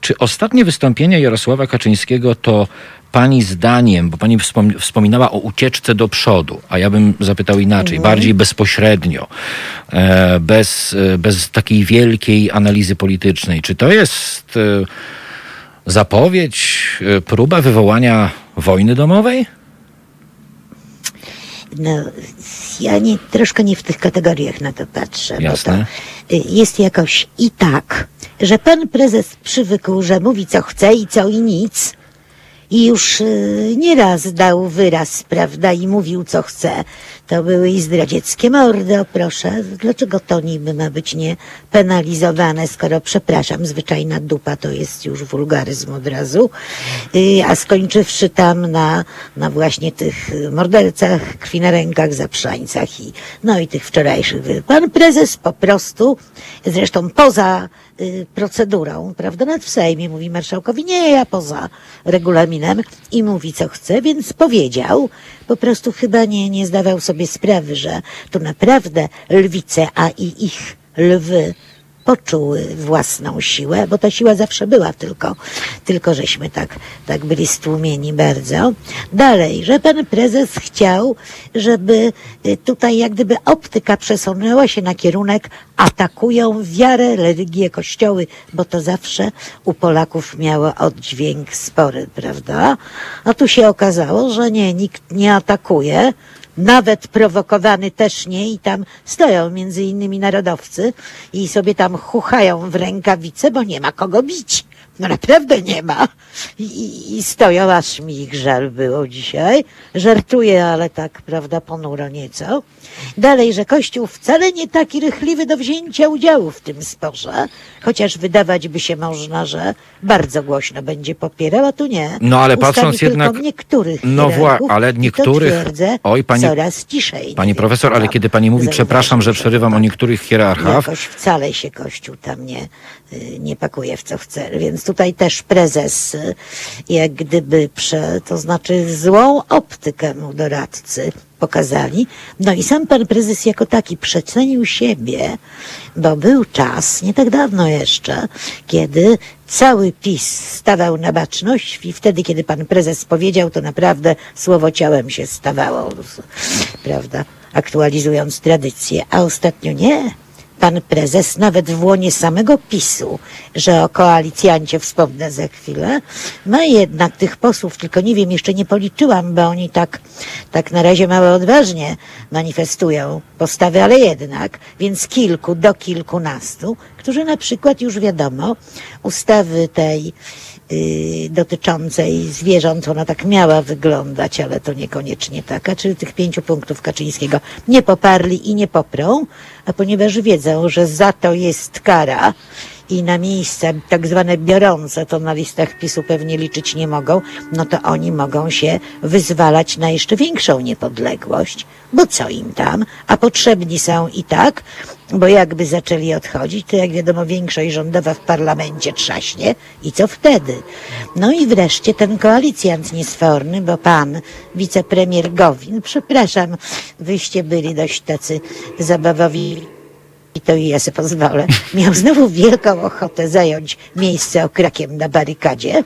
czy ostatnie wystąpienie Jarosława Kaczyńskiego to Pani zdaniem, bo Pani wspom- wspominała o ucieczce do przodu, a ja bym zapytał inaczej, bardziej bezpośrednio, e, bez, e, bez takiej wielkiej analizy politycznej. Czy to jest e, zapowiedź, próba wywołania wojny domowej? No, ja nie, troszkę nie w tych kategoriach na to patrzę. Jasne. Bo to jest jakoś i tak, że pan prezes przywykł, że mówi co chce i co i nic. I już y, nieraz dał wyraz, prawda, i mówił co chce. To były i zdradzieckie mordy, o proszę. Dlaczego to niby ma być nie penalizowane, skoro, przepraszam, zwyczajna dupa to jest już wulgaryzm od razu. Y, a skończywszy tam na, na właśnie tych mordercach, krwi na rękach, zaprzańcach i, no i tych wczorajszych. Pan prezes po prostu, zresztą poza procedurą, prawda, nawet w Sejmie mówi marszałkowi, nie, ja poza regulaminem i mówi co chce, więc powiedział, po prostu chyba nie, nie zdawał sobie sprawy, że tu naprawdę lwice, a i ich lwy poczuły własną siłę, bo ta siła zawsze była, tylko, tylko żeśmy tak, tak byli stłumieni bardzo. Dalej, że pan prezes chciał, żeby y, tutaj jak gdyby optyka przesunęła się na kierunek atakują wiarę, religię, kościoły, bo to zawsze u Polaków miało oddźwięk spory, prawda? A tu się okazało, że nie, nikt nie atakuje, nawet prowokowany też nie i tam stoją między innymi narodowcy i sobie tam chuchają w rękawice, bo nie ma kogo bić. No naprawdę nie ma. I, i, stoją, aż mi ich żal było dzisiaj. Żartuję, ale tak, prawda, ponuro nieco. Dalej, że Kościół wcale nie taki rychliwy do wzięcia udziału w tym sporze, chociaż wydawać by się można, że bardzo głośno będzie popierał, a tu nie. No, ale patrząc jednak- niektórych No wła- hierarchów ale niektórych- twierdzę, Oj, pani- coraz ciszej. Pani profesor, ale kiedy pani mówi, przepraszam, że przerywam o niektórych hierarchach, Jakoś wcale się Kościół tam nie, y, nie pakuje w co chce. Więc tutaj też prezes y, jak gdyby prze, to znaczy złą optykę mu doradcy pokazali. No i sam pan prezes jako taki przecenił siebie, bo był czas, nie tak dawno jeszcze, kiedy cały PiS stawał na baczność i wtedy, kiedy pan prezes powiedział, to naprawdę słowo ciałem się stawało, prawda, aktualizując tradycję, a ostatnio nie. Pan prezes nawet w łonie samego PiSu, że o koalicjancie wspomnę za chwilę, ma jednak tych posłów, tylko nie wiem, jeszcze nie policzyłam, bo oni tak, tak na razie mało odważnie manifestują postawy, ale jednak, więc kilku do kilkunastu, którzy na przykład już wiadomo, ustawy tej dotyczącej zwierząt, ona tak miała wyglądać, ale to niekoniecznie taka, czyli tych pięciu punktów Kaczyńskiego nie poparli i nie poprą, a ponieważ wiedzą, że za to jest kara i na miejsca tak zwane biorące, to na listach PiSu pewnie liczyć nie mogą, no to oni mogą się wyzwalać na jeszcze większą niepodległość, bo co im tam, a potrzebni są i tak, bo jakby zaczęli odchodzić, to jak wiadomo większość rządowa w parlamencie trzaśnie i co wtedy? No i wreszcie ten koalicjant niesforny, bo pan wicepremier Gowin, przepraszam, wyście byli dość tacy zabawowi i to i ja sobie pozwolę, miał znowu wielką ochotę zająć miejsce okrakiem na barykadzie.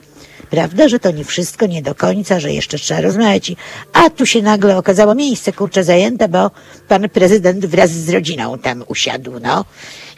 Prawda, że to nie wszystko, nie do końca, że jeszcze trzeba rozmawiać. A tu się nagle okazało miejsce, kurczę, zajęte, bo pan prezydent wraz z rodziną tam usiadł, no.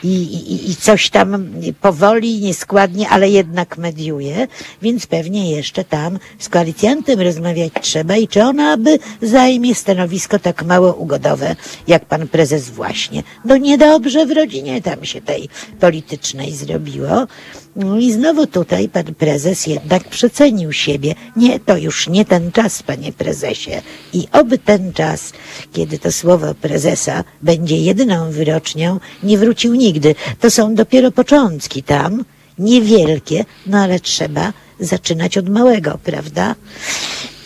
I, i, I coś tam powoli, nieskładnie, ale jednak mediuje, więc pewnie jeszcze tam z koalicjantem rozmawiać trzeba i czy ona by zajmie stanowisko tak mało ugodowe, jak pan prezes właśnie. No niedobrze w rodzinie tam się tej politycznej zrobiło. No i znowu tutaj pan prezes jednak przecenił siebie. Nie, to już nie ten czas, panie prezesie. I oby ten czas, kiedy to słowo prezesa będzie jedyną wyrocznią, nie wrócił nigdy. To są dopiero początki tam, niewielkie, no ale trzeba zaczynać od małego, prawda?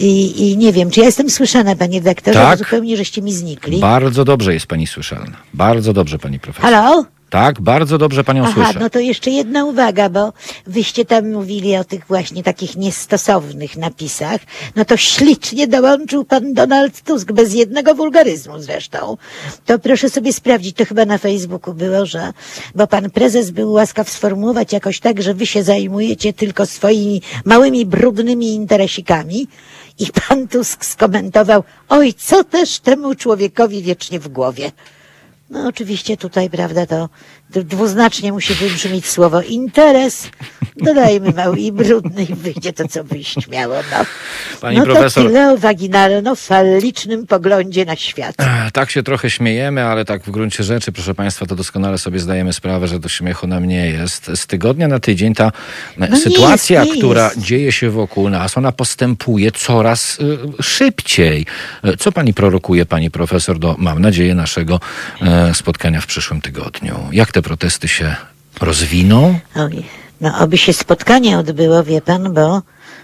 I, i nie wiem, czy ja jestem słyszana, panie redaktorze, Tak. zupełnie żeście mi znikli. Bardzo dobrze jest pani słyszalna. Bardzo dobrze, pani profesor. Halo? Tak, bardzo dobrze panią Aha, słyszę. no to jeszcze jedna uwaga, bo wyście tam mówili o tych właśnie takich niestosownych napisach. No to ślicznie dołączył pan Donald Tusk, bez jednego wulgaryzmu zresztą. To proszę sobie sprawdzić, to chyba na Facebooku było, że, bo pan prezes był łaskaw sformułować jakoś tak, że wy się zajmujecie tylko swoimi małymi, brudnymi interesikami. I pan Tusk skomentował, oj, co też temu człowiekowi wiecznie w głowie. No oczywiście tutaj, prawda, to dwuznacznie musi wybrzmieć słowo interes. Dodajmy mały i brudny i wyjdzie to, co wyjść miało. No, Pani no profesor- to tyle o waginalno-falicznym poglądzie na świat. Tak się trochę śmiejemy, ale tak w gruncie rzeczy, proszę Państwa, to doskonale sobie zdajemy sprawę, że do śmiechu nam nie jest. Z tygodnia na tydzień ta e, nie sytuacja, jest, nie która jest. dzieje się wokół nas, ona postępuje coraz y, szybciej. E, Co Pani prorokuje, Pani Profesor, do, mam nadzieję, naszego e, spotkania w przyszłym tygodniu? Jak te protesty się rozwiną? Oj, no oby się spotkanie odbyło, wie pan, bo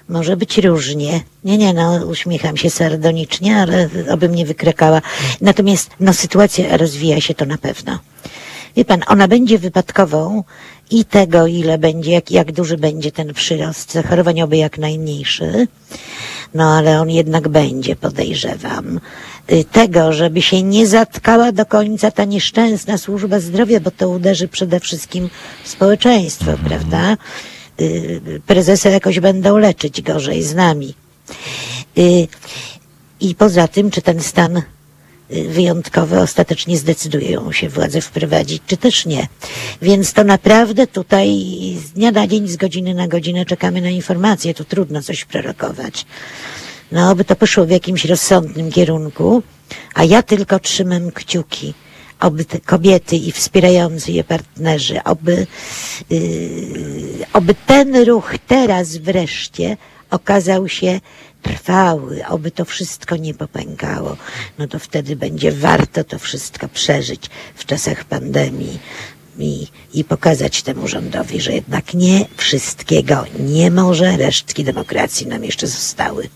może być różnie. Nie, nie, no uśmiecham się sardonicznie, ale oby mnie wykrakała. Natomiast no sytuacja rozwija się to na pewno. Wie pan, ona będzie wypadkową i tego, ile będzie, jak, jak duży będzie ten przyrost zachorowań, oby jak najmniejszy. No ale on jednak będzie, podejrzewam. Y, Tego, żeby się nie zatkała do końca ta nieszczęsna służba zdrowia, bo to uderzy przede wszystkim w społeczeństwo, prawda? Y, Prezesa jakoś będą leczyć gorzej z nami. Y, I poza tym, czy ten stan wyjątkowy ostatecznie zdecydują się władze wprowadzić, czy też nie. Więc to naprawdę tutaj z dnia na dzień, z godziny na godzinę czekamy na informacje. Tu trudno coś prorokować. No, oby to poszło w jakimś rozsądnym kierunku, a ja tylko trzymam kciuki. Oby te kobiety i wspierający je partnerzy, oby, yy, ten ruch teraz wreszcie okazał się trwały, oby to wszystko nie popękało. No to wtedy będzie warto to wszystko przeżyć w czasach pandemii i, i pokazać temu rządowi, że jednak nie wszystkiego nie może, resztki demokracji nam jeszcze zostały.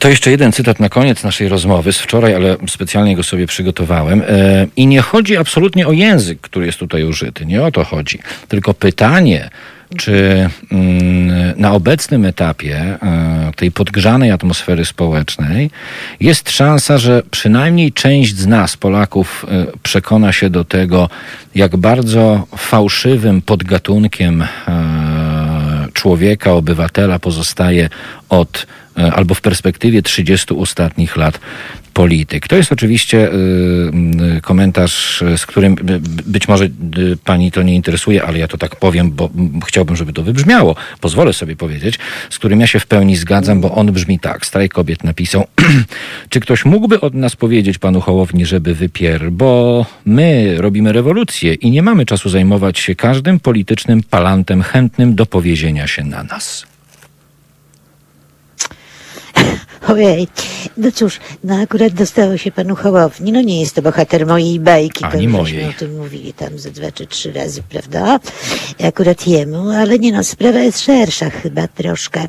To jeszcze jeden cytat na koniec naszej rozmowy z wczoraj, ale specjalnie go sobie przygotowałem. E, I nie chodzi absolutnie o język, który jest tutaj użyty. Nie o to chodzi. Tylko pytanie, czy mm, na obecnym etapie e, tej podgrzanej atmosfery społecznej jest szansa, że przynajmniej część z nas, Polaków, e, przekona się do tego, jak bardzo fałszywym podgatunkiem człowieka, obywatela pozostaje od albo w perspektywie 30 ostatnich lat polityk. To jest oczywiście y, komentarz, y, z którym być może pani to nie interesuje, ale ja to tak powiem, bo chciałbym, żeby to wybrzmiało. Pozwolę sobie powiedzieć, z którym ja się w pełni zgadzam, bo on brzmi tak. Strajk kobiet napisał, czy ktoś mógłby od nas powiedzieć panu Hołowni, żeby wypier, bo my robimy rewolucję i nie mamy czasu zajmować się każdym politycznym palantem chętnym do powiezienia się na nas. Ojej, no cóż, no akurat dostało się panu Hołowni. No nie jest to bohater mojej bajki, Ani to mojej. o tym mówili tam ze dwa czy trzy razy, prawda? Akurat jemu, ale nie no, sprawa jest szersza chyba troszkę,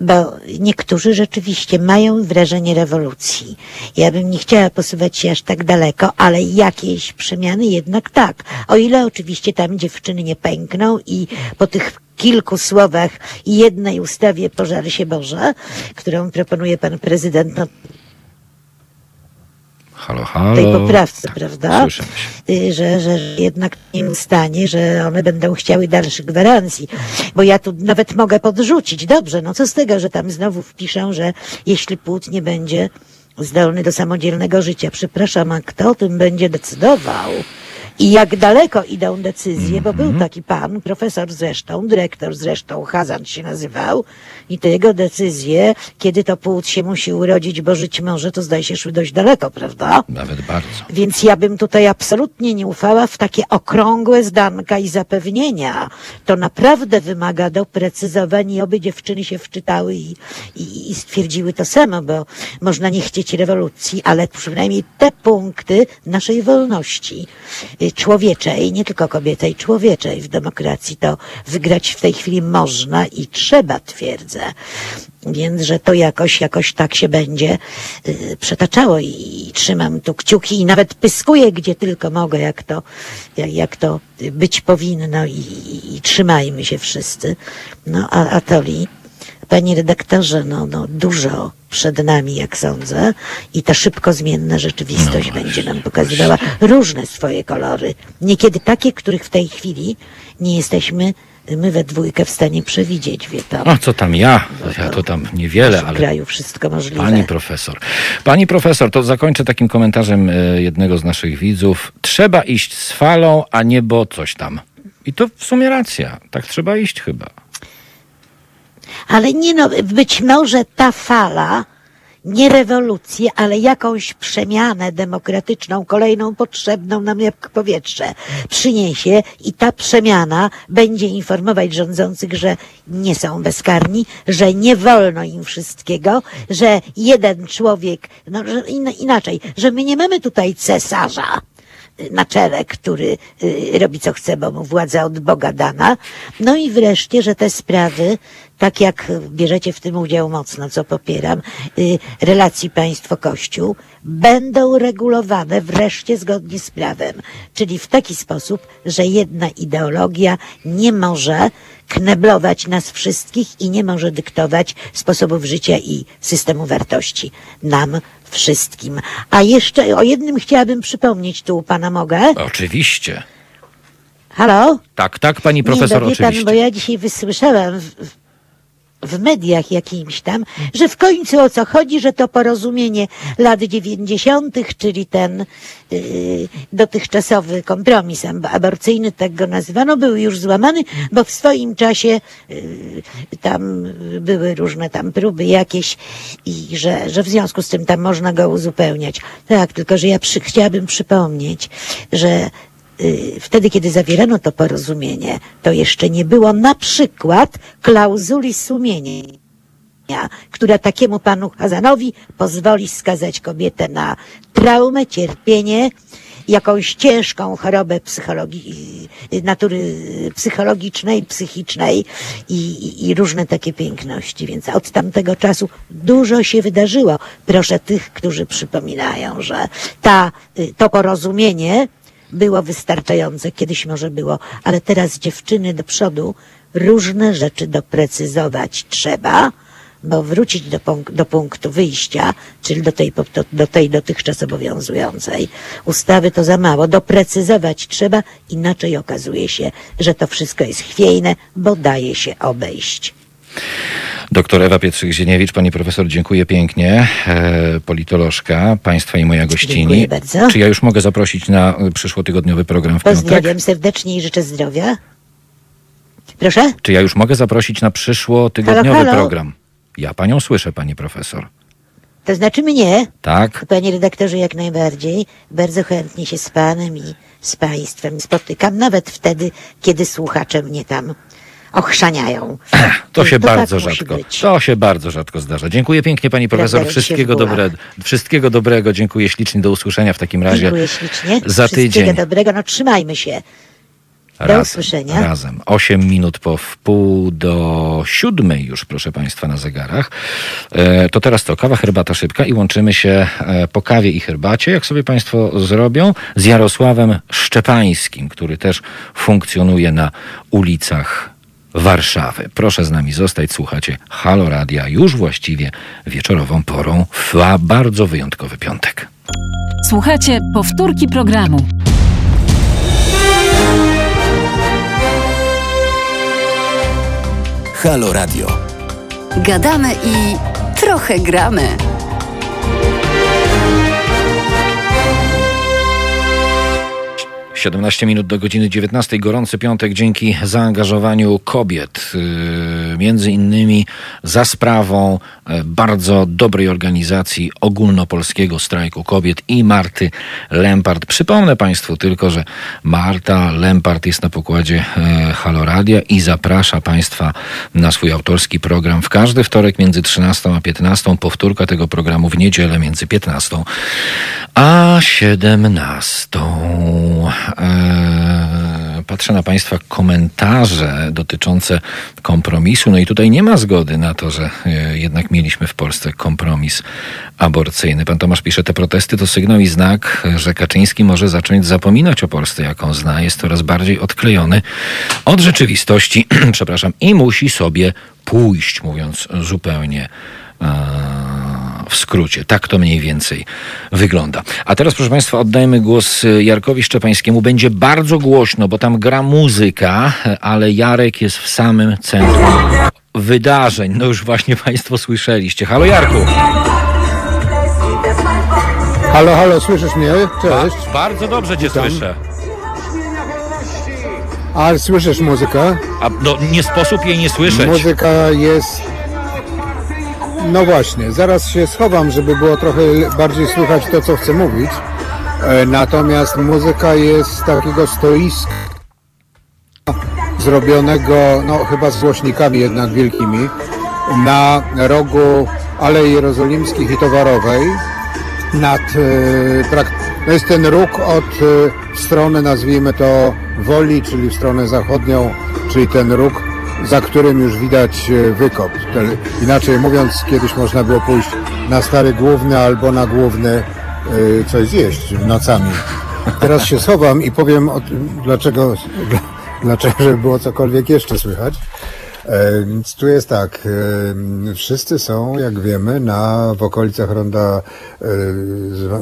bo niektórzy rzeczywiście mają wrażenie rewolucji. Ja bym nie chciała posuwać się aż tak daleko, ale jakieś przemiany jednak tak. O ile oczywiście tam dziewczyny nie pękną i po tych kilku słowach i jednej ustawie pożary się Boże, którą proponuje pan prezydent, no Halo, halo. tej poprawce, Tak, prawda? Y, Że, że jednak nie stanie, że one będą chciały dalszych gwarancji. Bo ja tu nawet mogę podrzucić. Dobrze, no co z tego, że tam znowu wpiszą, że jeśli płód nie będzie zdolny do samodzielnego życia. Przepraszam, a kto o tym będzie decydował? I jak daleko idą decyzje, bo był taki pan, profesor zresztą, dyrektor zresztą, Hazan się nazywał, i te jego decyzje, kiedy to płód się musi urodzić, bo żyć może, to zdaje się szły dość daleko, prawda? Nawet bardzo. Więc ja bym tutaj absolutnie nie ufała w takie okrągłe zdanka i zapewnienia. To naprawdę wymaga doprecyzowań i oby dziewczyny się wczytały i, i, i stwierdziły to samo, bo można nie chcieć rewolucji, ale przynajmniej te punkty naszej wolności człowieczej, nie tylko kobietej, człowieczej w demokracji to wygrać w tej chwili można i trzeba, twierdzę. Więc, że to jakoś, jakoś tak się będzie y, przetaczało i, i trzymam tu kciuki i nawet pyskuję, gdzie tylko mogę, jak to, jak, jak to być powinno i, i, i trzymajmy się wszyscy. No, a, a Toli, panie redaktorze, no, no dużo przed nami, jak sądzę, i ta szybko zmienna rzeczywistość No będzie nam pokazywała różne swoje kolory. Niekiedy takie, których w tej chwili nie jesteśmy my we dwójkę w stanie przewidzieć, wie pan. No co tam ja? Ja to tam W niewiele, ale kraju wszystko możliwe. Pani profesor. Pani profesor, to zakończę takim komentarzem e, jednego z naszych widzów. Trzeba iść z falą, a nie bo coś tam. I to w sumie racja. Tak trzeba iść chyba. Ale nie no, być może ta fala, nie rewolucję, ale jakąś przemianę demokratyczną, kolejną potrzebną nam jak powietrze przyniesie i ta przemiana będzie informować rządzących, że nie są bezkarni, że nie wolno im wszystkiego, że jeden człowiek, no że in, inaczej, że my nie mamy tutaj cesarza, na czele, który y, robi co chce, bo mu władza od Boga dana. No i wreszcie, że te sprawy, tak jak bierzecie w tym udział mocno, co popieram, y, relacji państwo-kościół, będą regulowane wreszcie zgodnie z prawem. Czyli w taki sposób, że jedna ideologia nie może kneblować nas wszystkich i nie może dyktować sposobów życia i systemu wartości nam wszystkim. A jeszcze o jednym chciałabym przypomnieć tu pana mogę? Oczywiście. Halo? Tak, tak, pani profesor, nie, no, wie pan, oczywiście. bo ja dzisiaj wysłyszałam w, w- w mediach jakimś tam, że w końcu o co chodzi, że to porozumienie lat dziewięćdziesiątych, czyli ten yy, dotychczasowy kompromis ab- aborcyjny, tak go nazywano, był już złamany, bo w swoim czasie yy, tam były różne tam próby jakieś i że, że w związku z tym tam można go uzupełniać. Tak, tylko że ja przy, chciałabym przypomnieć, że wtedy, kiedy zawierano to porozumienie, to jeszcze nie było na przykład klauzuli sumienia, która takiemu panu Hazanowi pozwoli skazać kobietę na traumę, cierpienie, jakąś ciężką chorobę psychologii, y, natury psychologicznej, psychicznej i, i, i różne takie piękności. Więc od tamtego czasu dużo się wydarzyło. Proszę tych, którzy przypominają, że ta, y, to porozumienie było wystarczające, kiedyś może było, ale teraz dziewczyny do przodu różne rzeczy doprecyzować trzeba, bo wrócić do, punk- do punktu wyjścia, czyli do tej, do, do tej dotychczas obowiązującej ustawy to za mało. Doprecyzować trzeba, inaczej okazuje się, że to wszystko jest chwiejne, bo daje się obejść. Doktor Ewa Pietrzyk-Zieniewicz, pani profesor, dziękuję pięknie. E, politolożka, państwa i moja gościni. Dziękuję bardzo. Czy ja już mogę zaprosić na e, przyszłotygodniowy program w piątek? Pozdrawiam serdecznie i życzę zdrowia. Proszę? Czy ja już mogę zaprosić na przyszłotygodniowy Halo, halo? program? Ja panią słyszę, pani profesor. To znaczy mnie? Tak? Panie redaktorze, jak najbardziej. Bardzo chętnie się z panem i z państwem spotykam, nawet wtedy, kiedy słuchacze mnie tam ochrzaniają. To się to bardzo tak rzadko. To się bardzo rzadko zdarza. Dziękuję pięknie pani profesor. Wszystkiego dobrego. Wszystkiego dobrego. Dziękuję ślicznie. Do usłyszenia w takim razie. Dziękuję ślicznie. Za Wszystkiego tydzień. dobrego. No trzymajmy się. Do Razem, usłyszenia. Razem. Osiem minut po wpół do siódmej już, proszę Państwa, na zegarach. E, to teraz to kawa, herbata szybka i łączymy się e, po kawie i herbacie, jak sobie Państwo zrobią, z Jarosławem Szczepańskim, który też funkcjonuje na ulicach Warszawy. Proszę z nami zostać, słuchacie Halo Radia już właściwie wieczorową porą w bardzo wyjątkowy piątek. Słuchajcie powtórki programu. Halo Radio. Gadamy i trochę gramy. 17 minut do godziny 19. Gorący piątek dzięki zaangażowaniu kobiet. Yy, między innymi za sprawą e, bardzo dobrej organizacji ogólnopolskiego strajku kobiet i Marty Lempart. Przypomnę Państwu tylko, że Marta Lempart jest na pokładzie e, Haloradia i zaprasza Państwa na swój autorski program w każdy wtorek między 13 a 15. Powtórka tego programu w niedzielę między 15 a 17. Eee, patrzę na Państwa komentarze dotyczące kompromisu. No i tutaj nie ma zgody na to, że e, jednak mieliśmy w Polsce kompromis aborcyjny. Pan Tomasz pisze, te protesty to sygnał i znak, że Kaczyński może zacząć zapominać o Polsce, jaką zna. Jest coraz bardziej odklejony od rzeczywistości, przepraszam, i musi sobie pójść, mówiąc zupełnie w skrócie. Tak to mniej więcej wygląda. A teraz, proszę Państwa, oddajmy głos Jarkowi Szczepańskiemu. Będzie bardzo głośno, bo tam gra muzyka, ale Jarek jest w samym centrum wydarzeń. No już właśnie Państwo słyszeliście. Halo Jarku! Halo, halo, słyszysz mnie? Cześć. Ba bardzo dobrze Cię Witam. słyszę. A słyszysz muzykę? A no, nie sposób jej nie słyszeć. Muzyka jest. No właśnie, zaraz się schowam, żeby było trochę bardziej słychać to, co chcę mówić. E, Natomiast muzyka jest z takiego stoiska zrobionego, no chyba z głośnikami jednak wielkimi, na rogu Alei Jerozolimskich i Towarowej nad, e, no jest ten róg od e, strony, nazwijmy to Woli, czyli w stronę zachodnią, czyli ten róg, za którym już widać e, wykop. Inaczej mówiąc, kiedyś można było pójść na stary główny albo na główny e, coś zjeść nocami. Teraz się schowam i powiem, tym, dlaczego, dlaczego, żeby było cokolwiek jeszcze słychać. E, Więc tu jest tak, wszyscy są, jak wiemy, na, w okolicach ronda,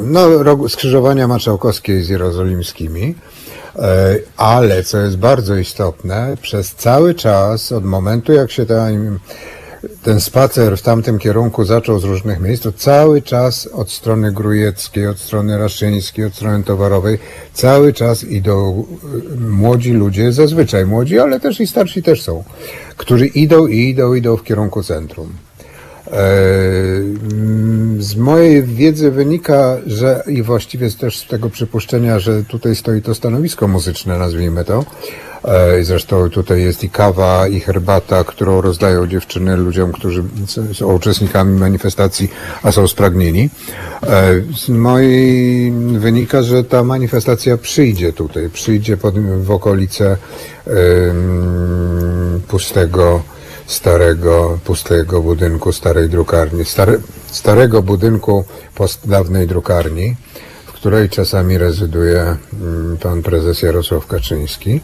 no, skrzyżowania Marszałkowskiej z Jerozolimskimi, ale co jest bardzo istotne, przez cały czas, od momentu jak się ta, ten spacer w tamtym kierunku zaczął z różnych miejsc, to cały czas od strony grujeckiej, od strony raszyńskiej, od strony towarowej, cały czas idą y, młodzi ludzie, zazwyczaj młodzi, ale też i starsi też są, którzy idą i idą, idą w kierunku centrum. E, Z mojej wiedzy wynika, że i właściwie też z tego przypuszczenia, że tutaj stoi to stanowisko muzyczne, nazwijmy to. E, Zresztą tutaj jest i kawa, i herbata, którą rozdają dziewczyny ludziom, którzy są uczestnikami manifestacji, a są spragnieni. E, Z mojej wynika, że ta manifestacja przyjdzie tutaj, przyjdzie pod, w okolice pustego starego, pustego budynku starej drukarni, stare, starego budynku post dawnej drukarni, w której czasami rezyduje mm, pan prezes Jarosław Kaczyński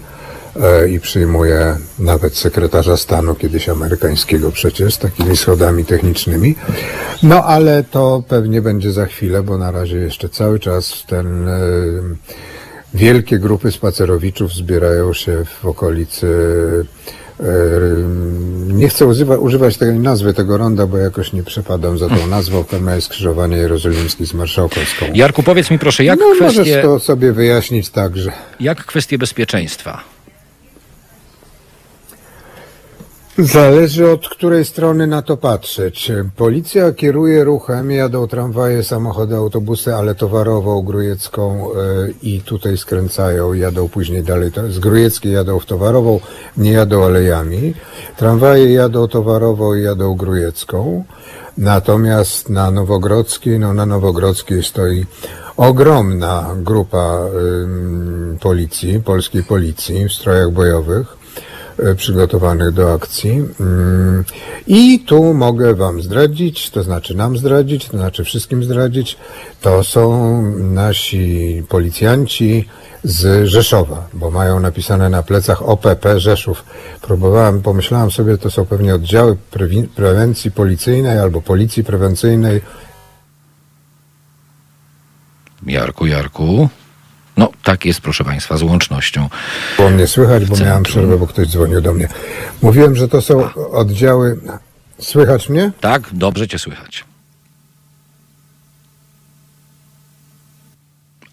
e, i przyjmuje nawet sekretarza stanu, kiedyś amerykańskiego przecież, takimi schodami technicznymi. No ale to pewnie będzie za chwilę, bo na razie jeszcze cały czas ten e, wielkie grupy spacerowiczów zbierają się w okolicy nie chcę używa, używać tej nazwy tego ronda, bo jakoś nie przepadam za tą nazwą, pewna jest skrzyżowanie jerozolimskie z Marszałkowską. Jarku, powiedz mi proszę, jak no, możesz kwestie, to sobie wyjaśnić tak, że jak kwestie bezpieczeństwa? Zależy od której strony na to patrzeć. Policja kieruje ruchem, jadą tramwaje, samochody, autobusy, ale towarową, grujecką e, i tutaj skręcają, jadą później dalej, z grujeckiej jadą w towarową, nie jadą alejami. Tramwaje jadą towarową i jadą grujecką. Natomiast na Nowogrodzkiej, no na Nowogrodzkiej stoi ogromna grupa policji, polskiej policji w strojach bojowych przygotowanych do akcji. Mm, I tu mogę Wam zdradzić, to znaczy nam zdradzić, to znaczy wszystkim zdradzić, to są nasi policjanci z Rzeszowa, bo mają napisane na plecach OPP Rzeszów. Próbowałem, pomyślałem sobie, to są pewnie oddziały prewencji policyjnej albo policji prewencyjnej Jarku, Jarku. No, tak jest, proszę Państwa, z łącznością. Było mnie słychać, bo miałem przerwę, bo ktoś dzwonił do mnie. Mówiłem, że to są oddziały... Słychać mnie? Tak, dobrze Cię słychać.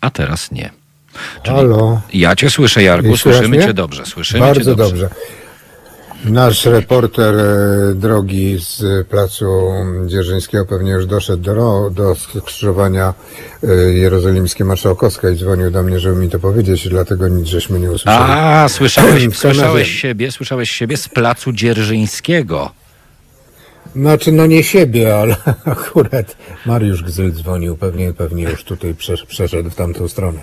A teraz nie. Czyli Halo. Ja Cię słyszę, Jarku, słyszymy mnie? Cię dobrze, słyszymy Cię Bardzo dobrze. dobrze. Nasz reporter e, drogi z placu Dzierżyńskiego pewnie już doszedł do, do skrzyżowania e, Jerozolimskie Marszałkowska i dzwonił do mnie, żeby mi to powiedzieć, dlatego nic żeśmy nie usłyszeli. A, słyszałeś, słyszałeś siebie, słyszałeś siebie z placu Dzierżyńskiego. Znaczy, no nie siebie, ale akurat Mariusz Gzyl dzwonił, pewnie, pewnie już tutaj przesz- przeszedł w tamtą stronę.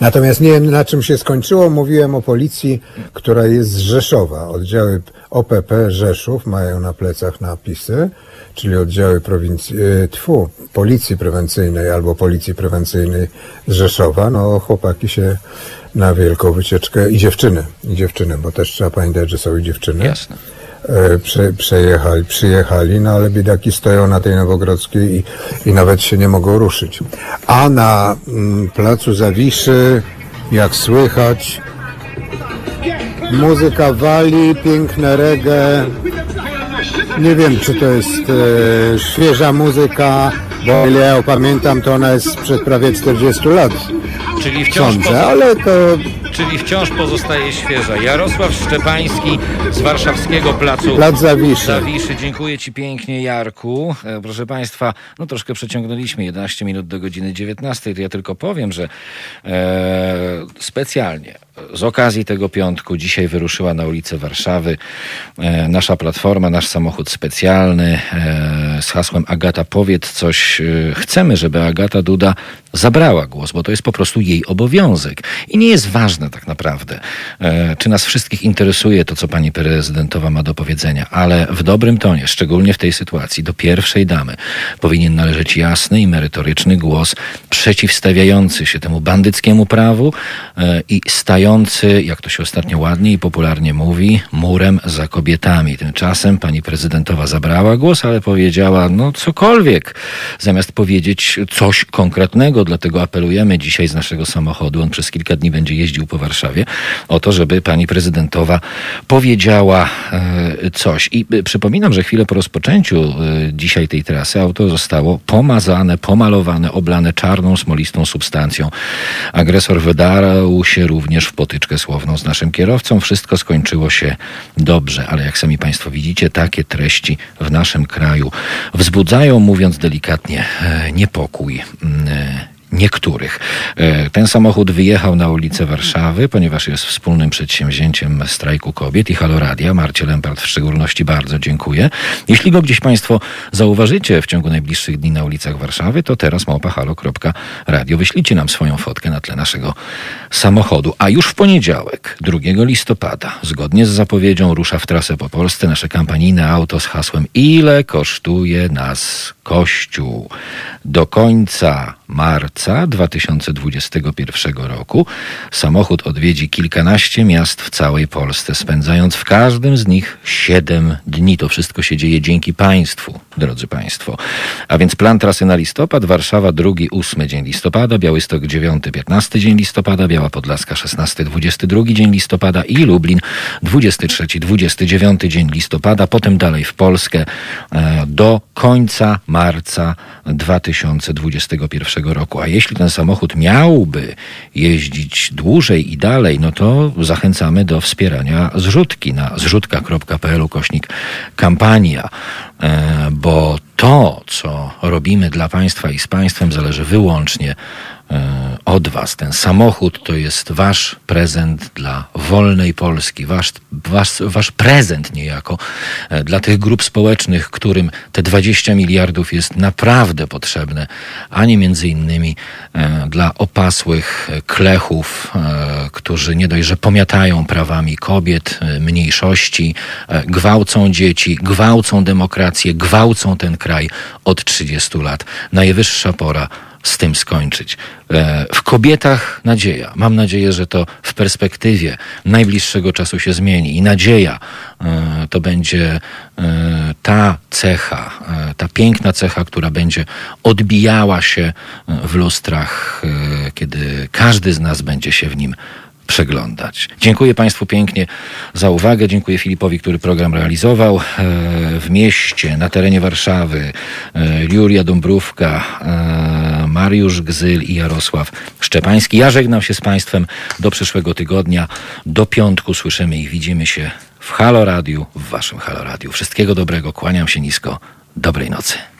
Natomiast nie wiem, na czym się skończyło. Mówiłem o policji, która jest z Rzeszowa. Oddziały OPP Rzeszów mają na plecach napisy, czyli oddziały prowincji, e, tfu, policji prewencyjnej albo policji prewencyjnej z Rzeszowa. No, chłopaki się na wielką wycieczkę i dziewczyny, i dziewczyny, bo też trzeba pamiętać, że są i dziewczyny Jasne. E, prze, przejechali, przyjechali, no ale biedaki stoją na tej Nowogrodzkiej i, i nawet się nie mogą ruszyć. A na mm, placu Zawiszy, jak słychać, muzyka wali, piękne reggae. Nie wiem, czy to jest e, świeża muzyka, bo o ile ja pamiętam, to ona jest sprzed prawie 40 lat, Czyli wciąż, sądzę, ale to czyli wciąż pozostaje świeża. Jarosław Szczepański z warszawskiego placu plac Zawiszy. Zawiszy. Dziękuję Ci pięknie, Jarku. E, Proszę Państwa, no troszkę przeciągnęliśmy 11 minut do godziny 19. To ja tylko powiem, że e, specjalnie z okazji tego piątku dzisiaj wyruszyła na ulicę Warszawy e, nasza platforma, nasz samochód specjalny e, z hasłem Agata powiedz coś. E, chcemy, żeby Agata Duda zabrała głos, bo to jest po prostu jej obowiązek. I nie jest ważne tak naprawdę, czy nas wszystkich interesuje to, co pani prezydentowa ma do powiedzenia, ale w dobrym tonie, szczególnie w tej sytuacji, do pierwszej damy powinien należeć jasny i merytoryczny głos przeciwstawiający się temu bandyckiemu prawu i stający, jak to się ostatnio ładnie i popularnie mówi, murem za kobietami. Tymczasem pani prezydentowa zabrała głos, ale powiedziała no cokolwiek, zamiast powiedzieć coś konkretnego. Dlatego apelujemy dzisiaj z naszego samochodu, on przez kilka dni będzie jeździł po Warszawie, o to, żeby pani prezydentowa powiedziała e, coś. I e, przypominam, że chwilę po rozpoczęciu e, dzisiaj tej trasy auto zostało pomazane, pomalowane, oblane czarną, smolistą substancją. Agresor wydarł się również w potyczkę słowną z naszym kierowcą. Wszystko skończyło się dobrze, ale jak sami Państwo widzicie, takie treści w naszym kraju wzbudzają, mówiąc delikatnie, e, niepokój. Niektórych. E, Ten samochód wyjechał na ulicę Warszawy, ponieważ jest wspólnym przedsięwzięciem strajku kobiet i Haloradia. Marcie Lempart w szczególności bardzo dziękuję. Jeśli go gdzieś Państwo zauważycie w ciągu najbliższych dni na ulicach Warszawy, to teraz małpahalo.radio. Wyślijcie nam swoją fotkę na tle naszego samochodu. A już w poniedziałek, 2 listopada, zgodnie z zapowiedzią rusza w trasę po Polsce nasze kampanijne auto z hasłem Ile kosztuje nas Kościół? Do końca marca 2021 roku samochód odwiedzi kilkanaście miast w całej Polsce, spędzając w każdym z nich 7 dni. To wszystko się dzieje dzięki Państwu, drodzy Państwo. A więc plan trasy na listopad, Warszawa 2-8 dzień listopada, Białystok 9-15 dzień listopada, Biała Podlaska 16-22 dzień listopada i Lublin 23-29 dzień listopada, potem dalej w Polskę e, do końca marca 2021 roku. A jeśli ten samochód miałby jeździć dłużej i dalej, no to zachęcamy do wspierania zrzutki na zrzutka.pl ukośnik kampania, E, bo to, co robimy dla Państwa i z Państwem zależy wyłącznie od Was. Ten samochód to jest Wasz prezent dla wolnej Polski, Wasz, wasz, wasz prezent niejako e, dla tych grup społecznych, którym te 20 miliardów jest naprawdę potrzebne, a nie między innymi e, dla opasłych e, klechów, e, którzy nie dość, że pomiatają prawami kobiet, e, mniejszości, e, gwałcą dzieci, gwałcą demokrację, gwałcą ten kraj od 30 lat. Najwyższa pora z tym skończyć. E, W kobietach nadzieja. Mam nadzieję, że to w perspektywie najbliższego czasu się zmieni i nadzieja e, to będzie e, ta cecha, ta piękna cecha, która będzie odbijała się w lustrach, kiedy każdy z nas będzie się w nim przeglądać. Dziękuję Państwu pięknie za uwagę. Dziękuję Filipowi, który program realizował e, w mieście, na terenie Warszawy. E, Julia Dąbrówka, e, Mariusz Gzyl i Jarosław Szczepański. Ja żegnam się z Państwem do przyszłego tygodnia. Do piątku słyszymy i widzimy się w Halo Radiu, w Waszym Halo Radiu. Wszystkiego dobrego, kłaniam się nisko. Dobrej nocy.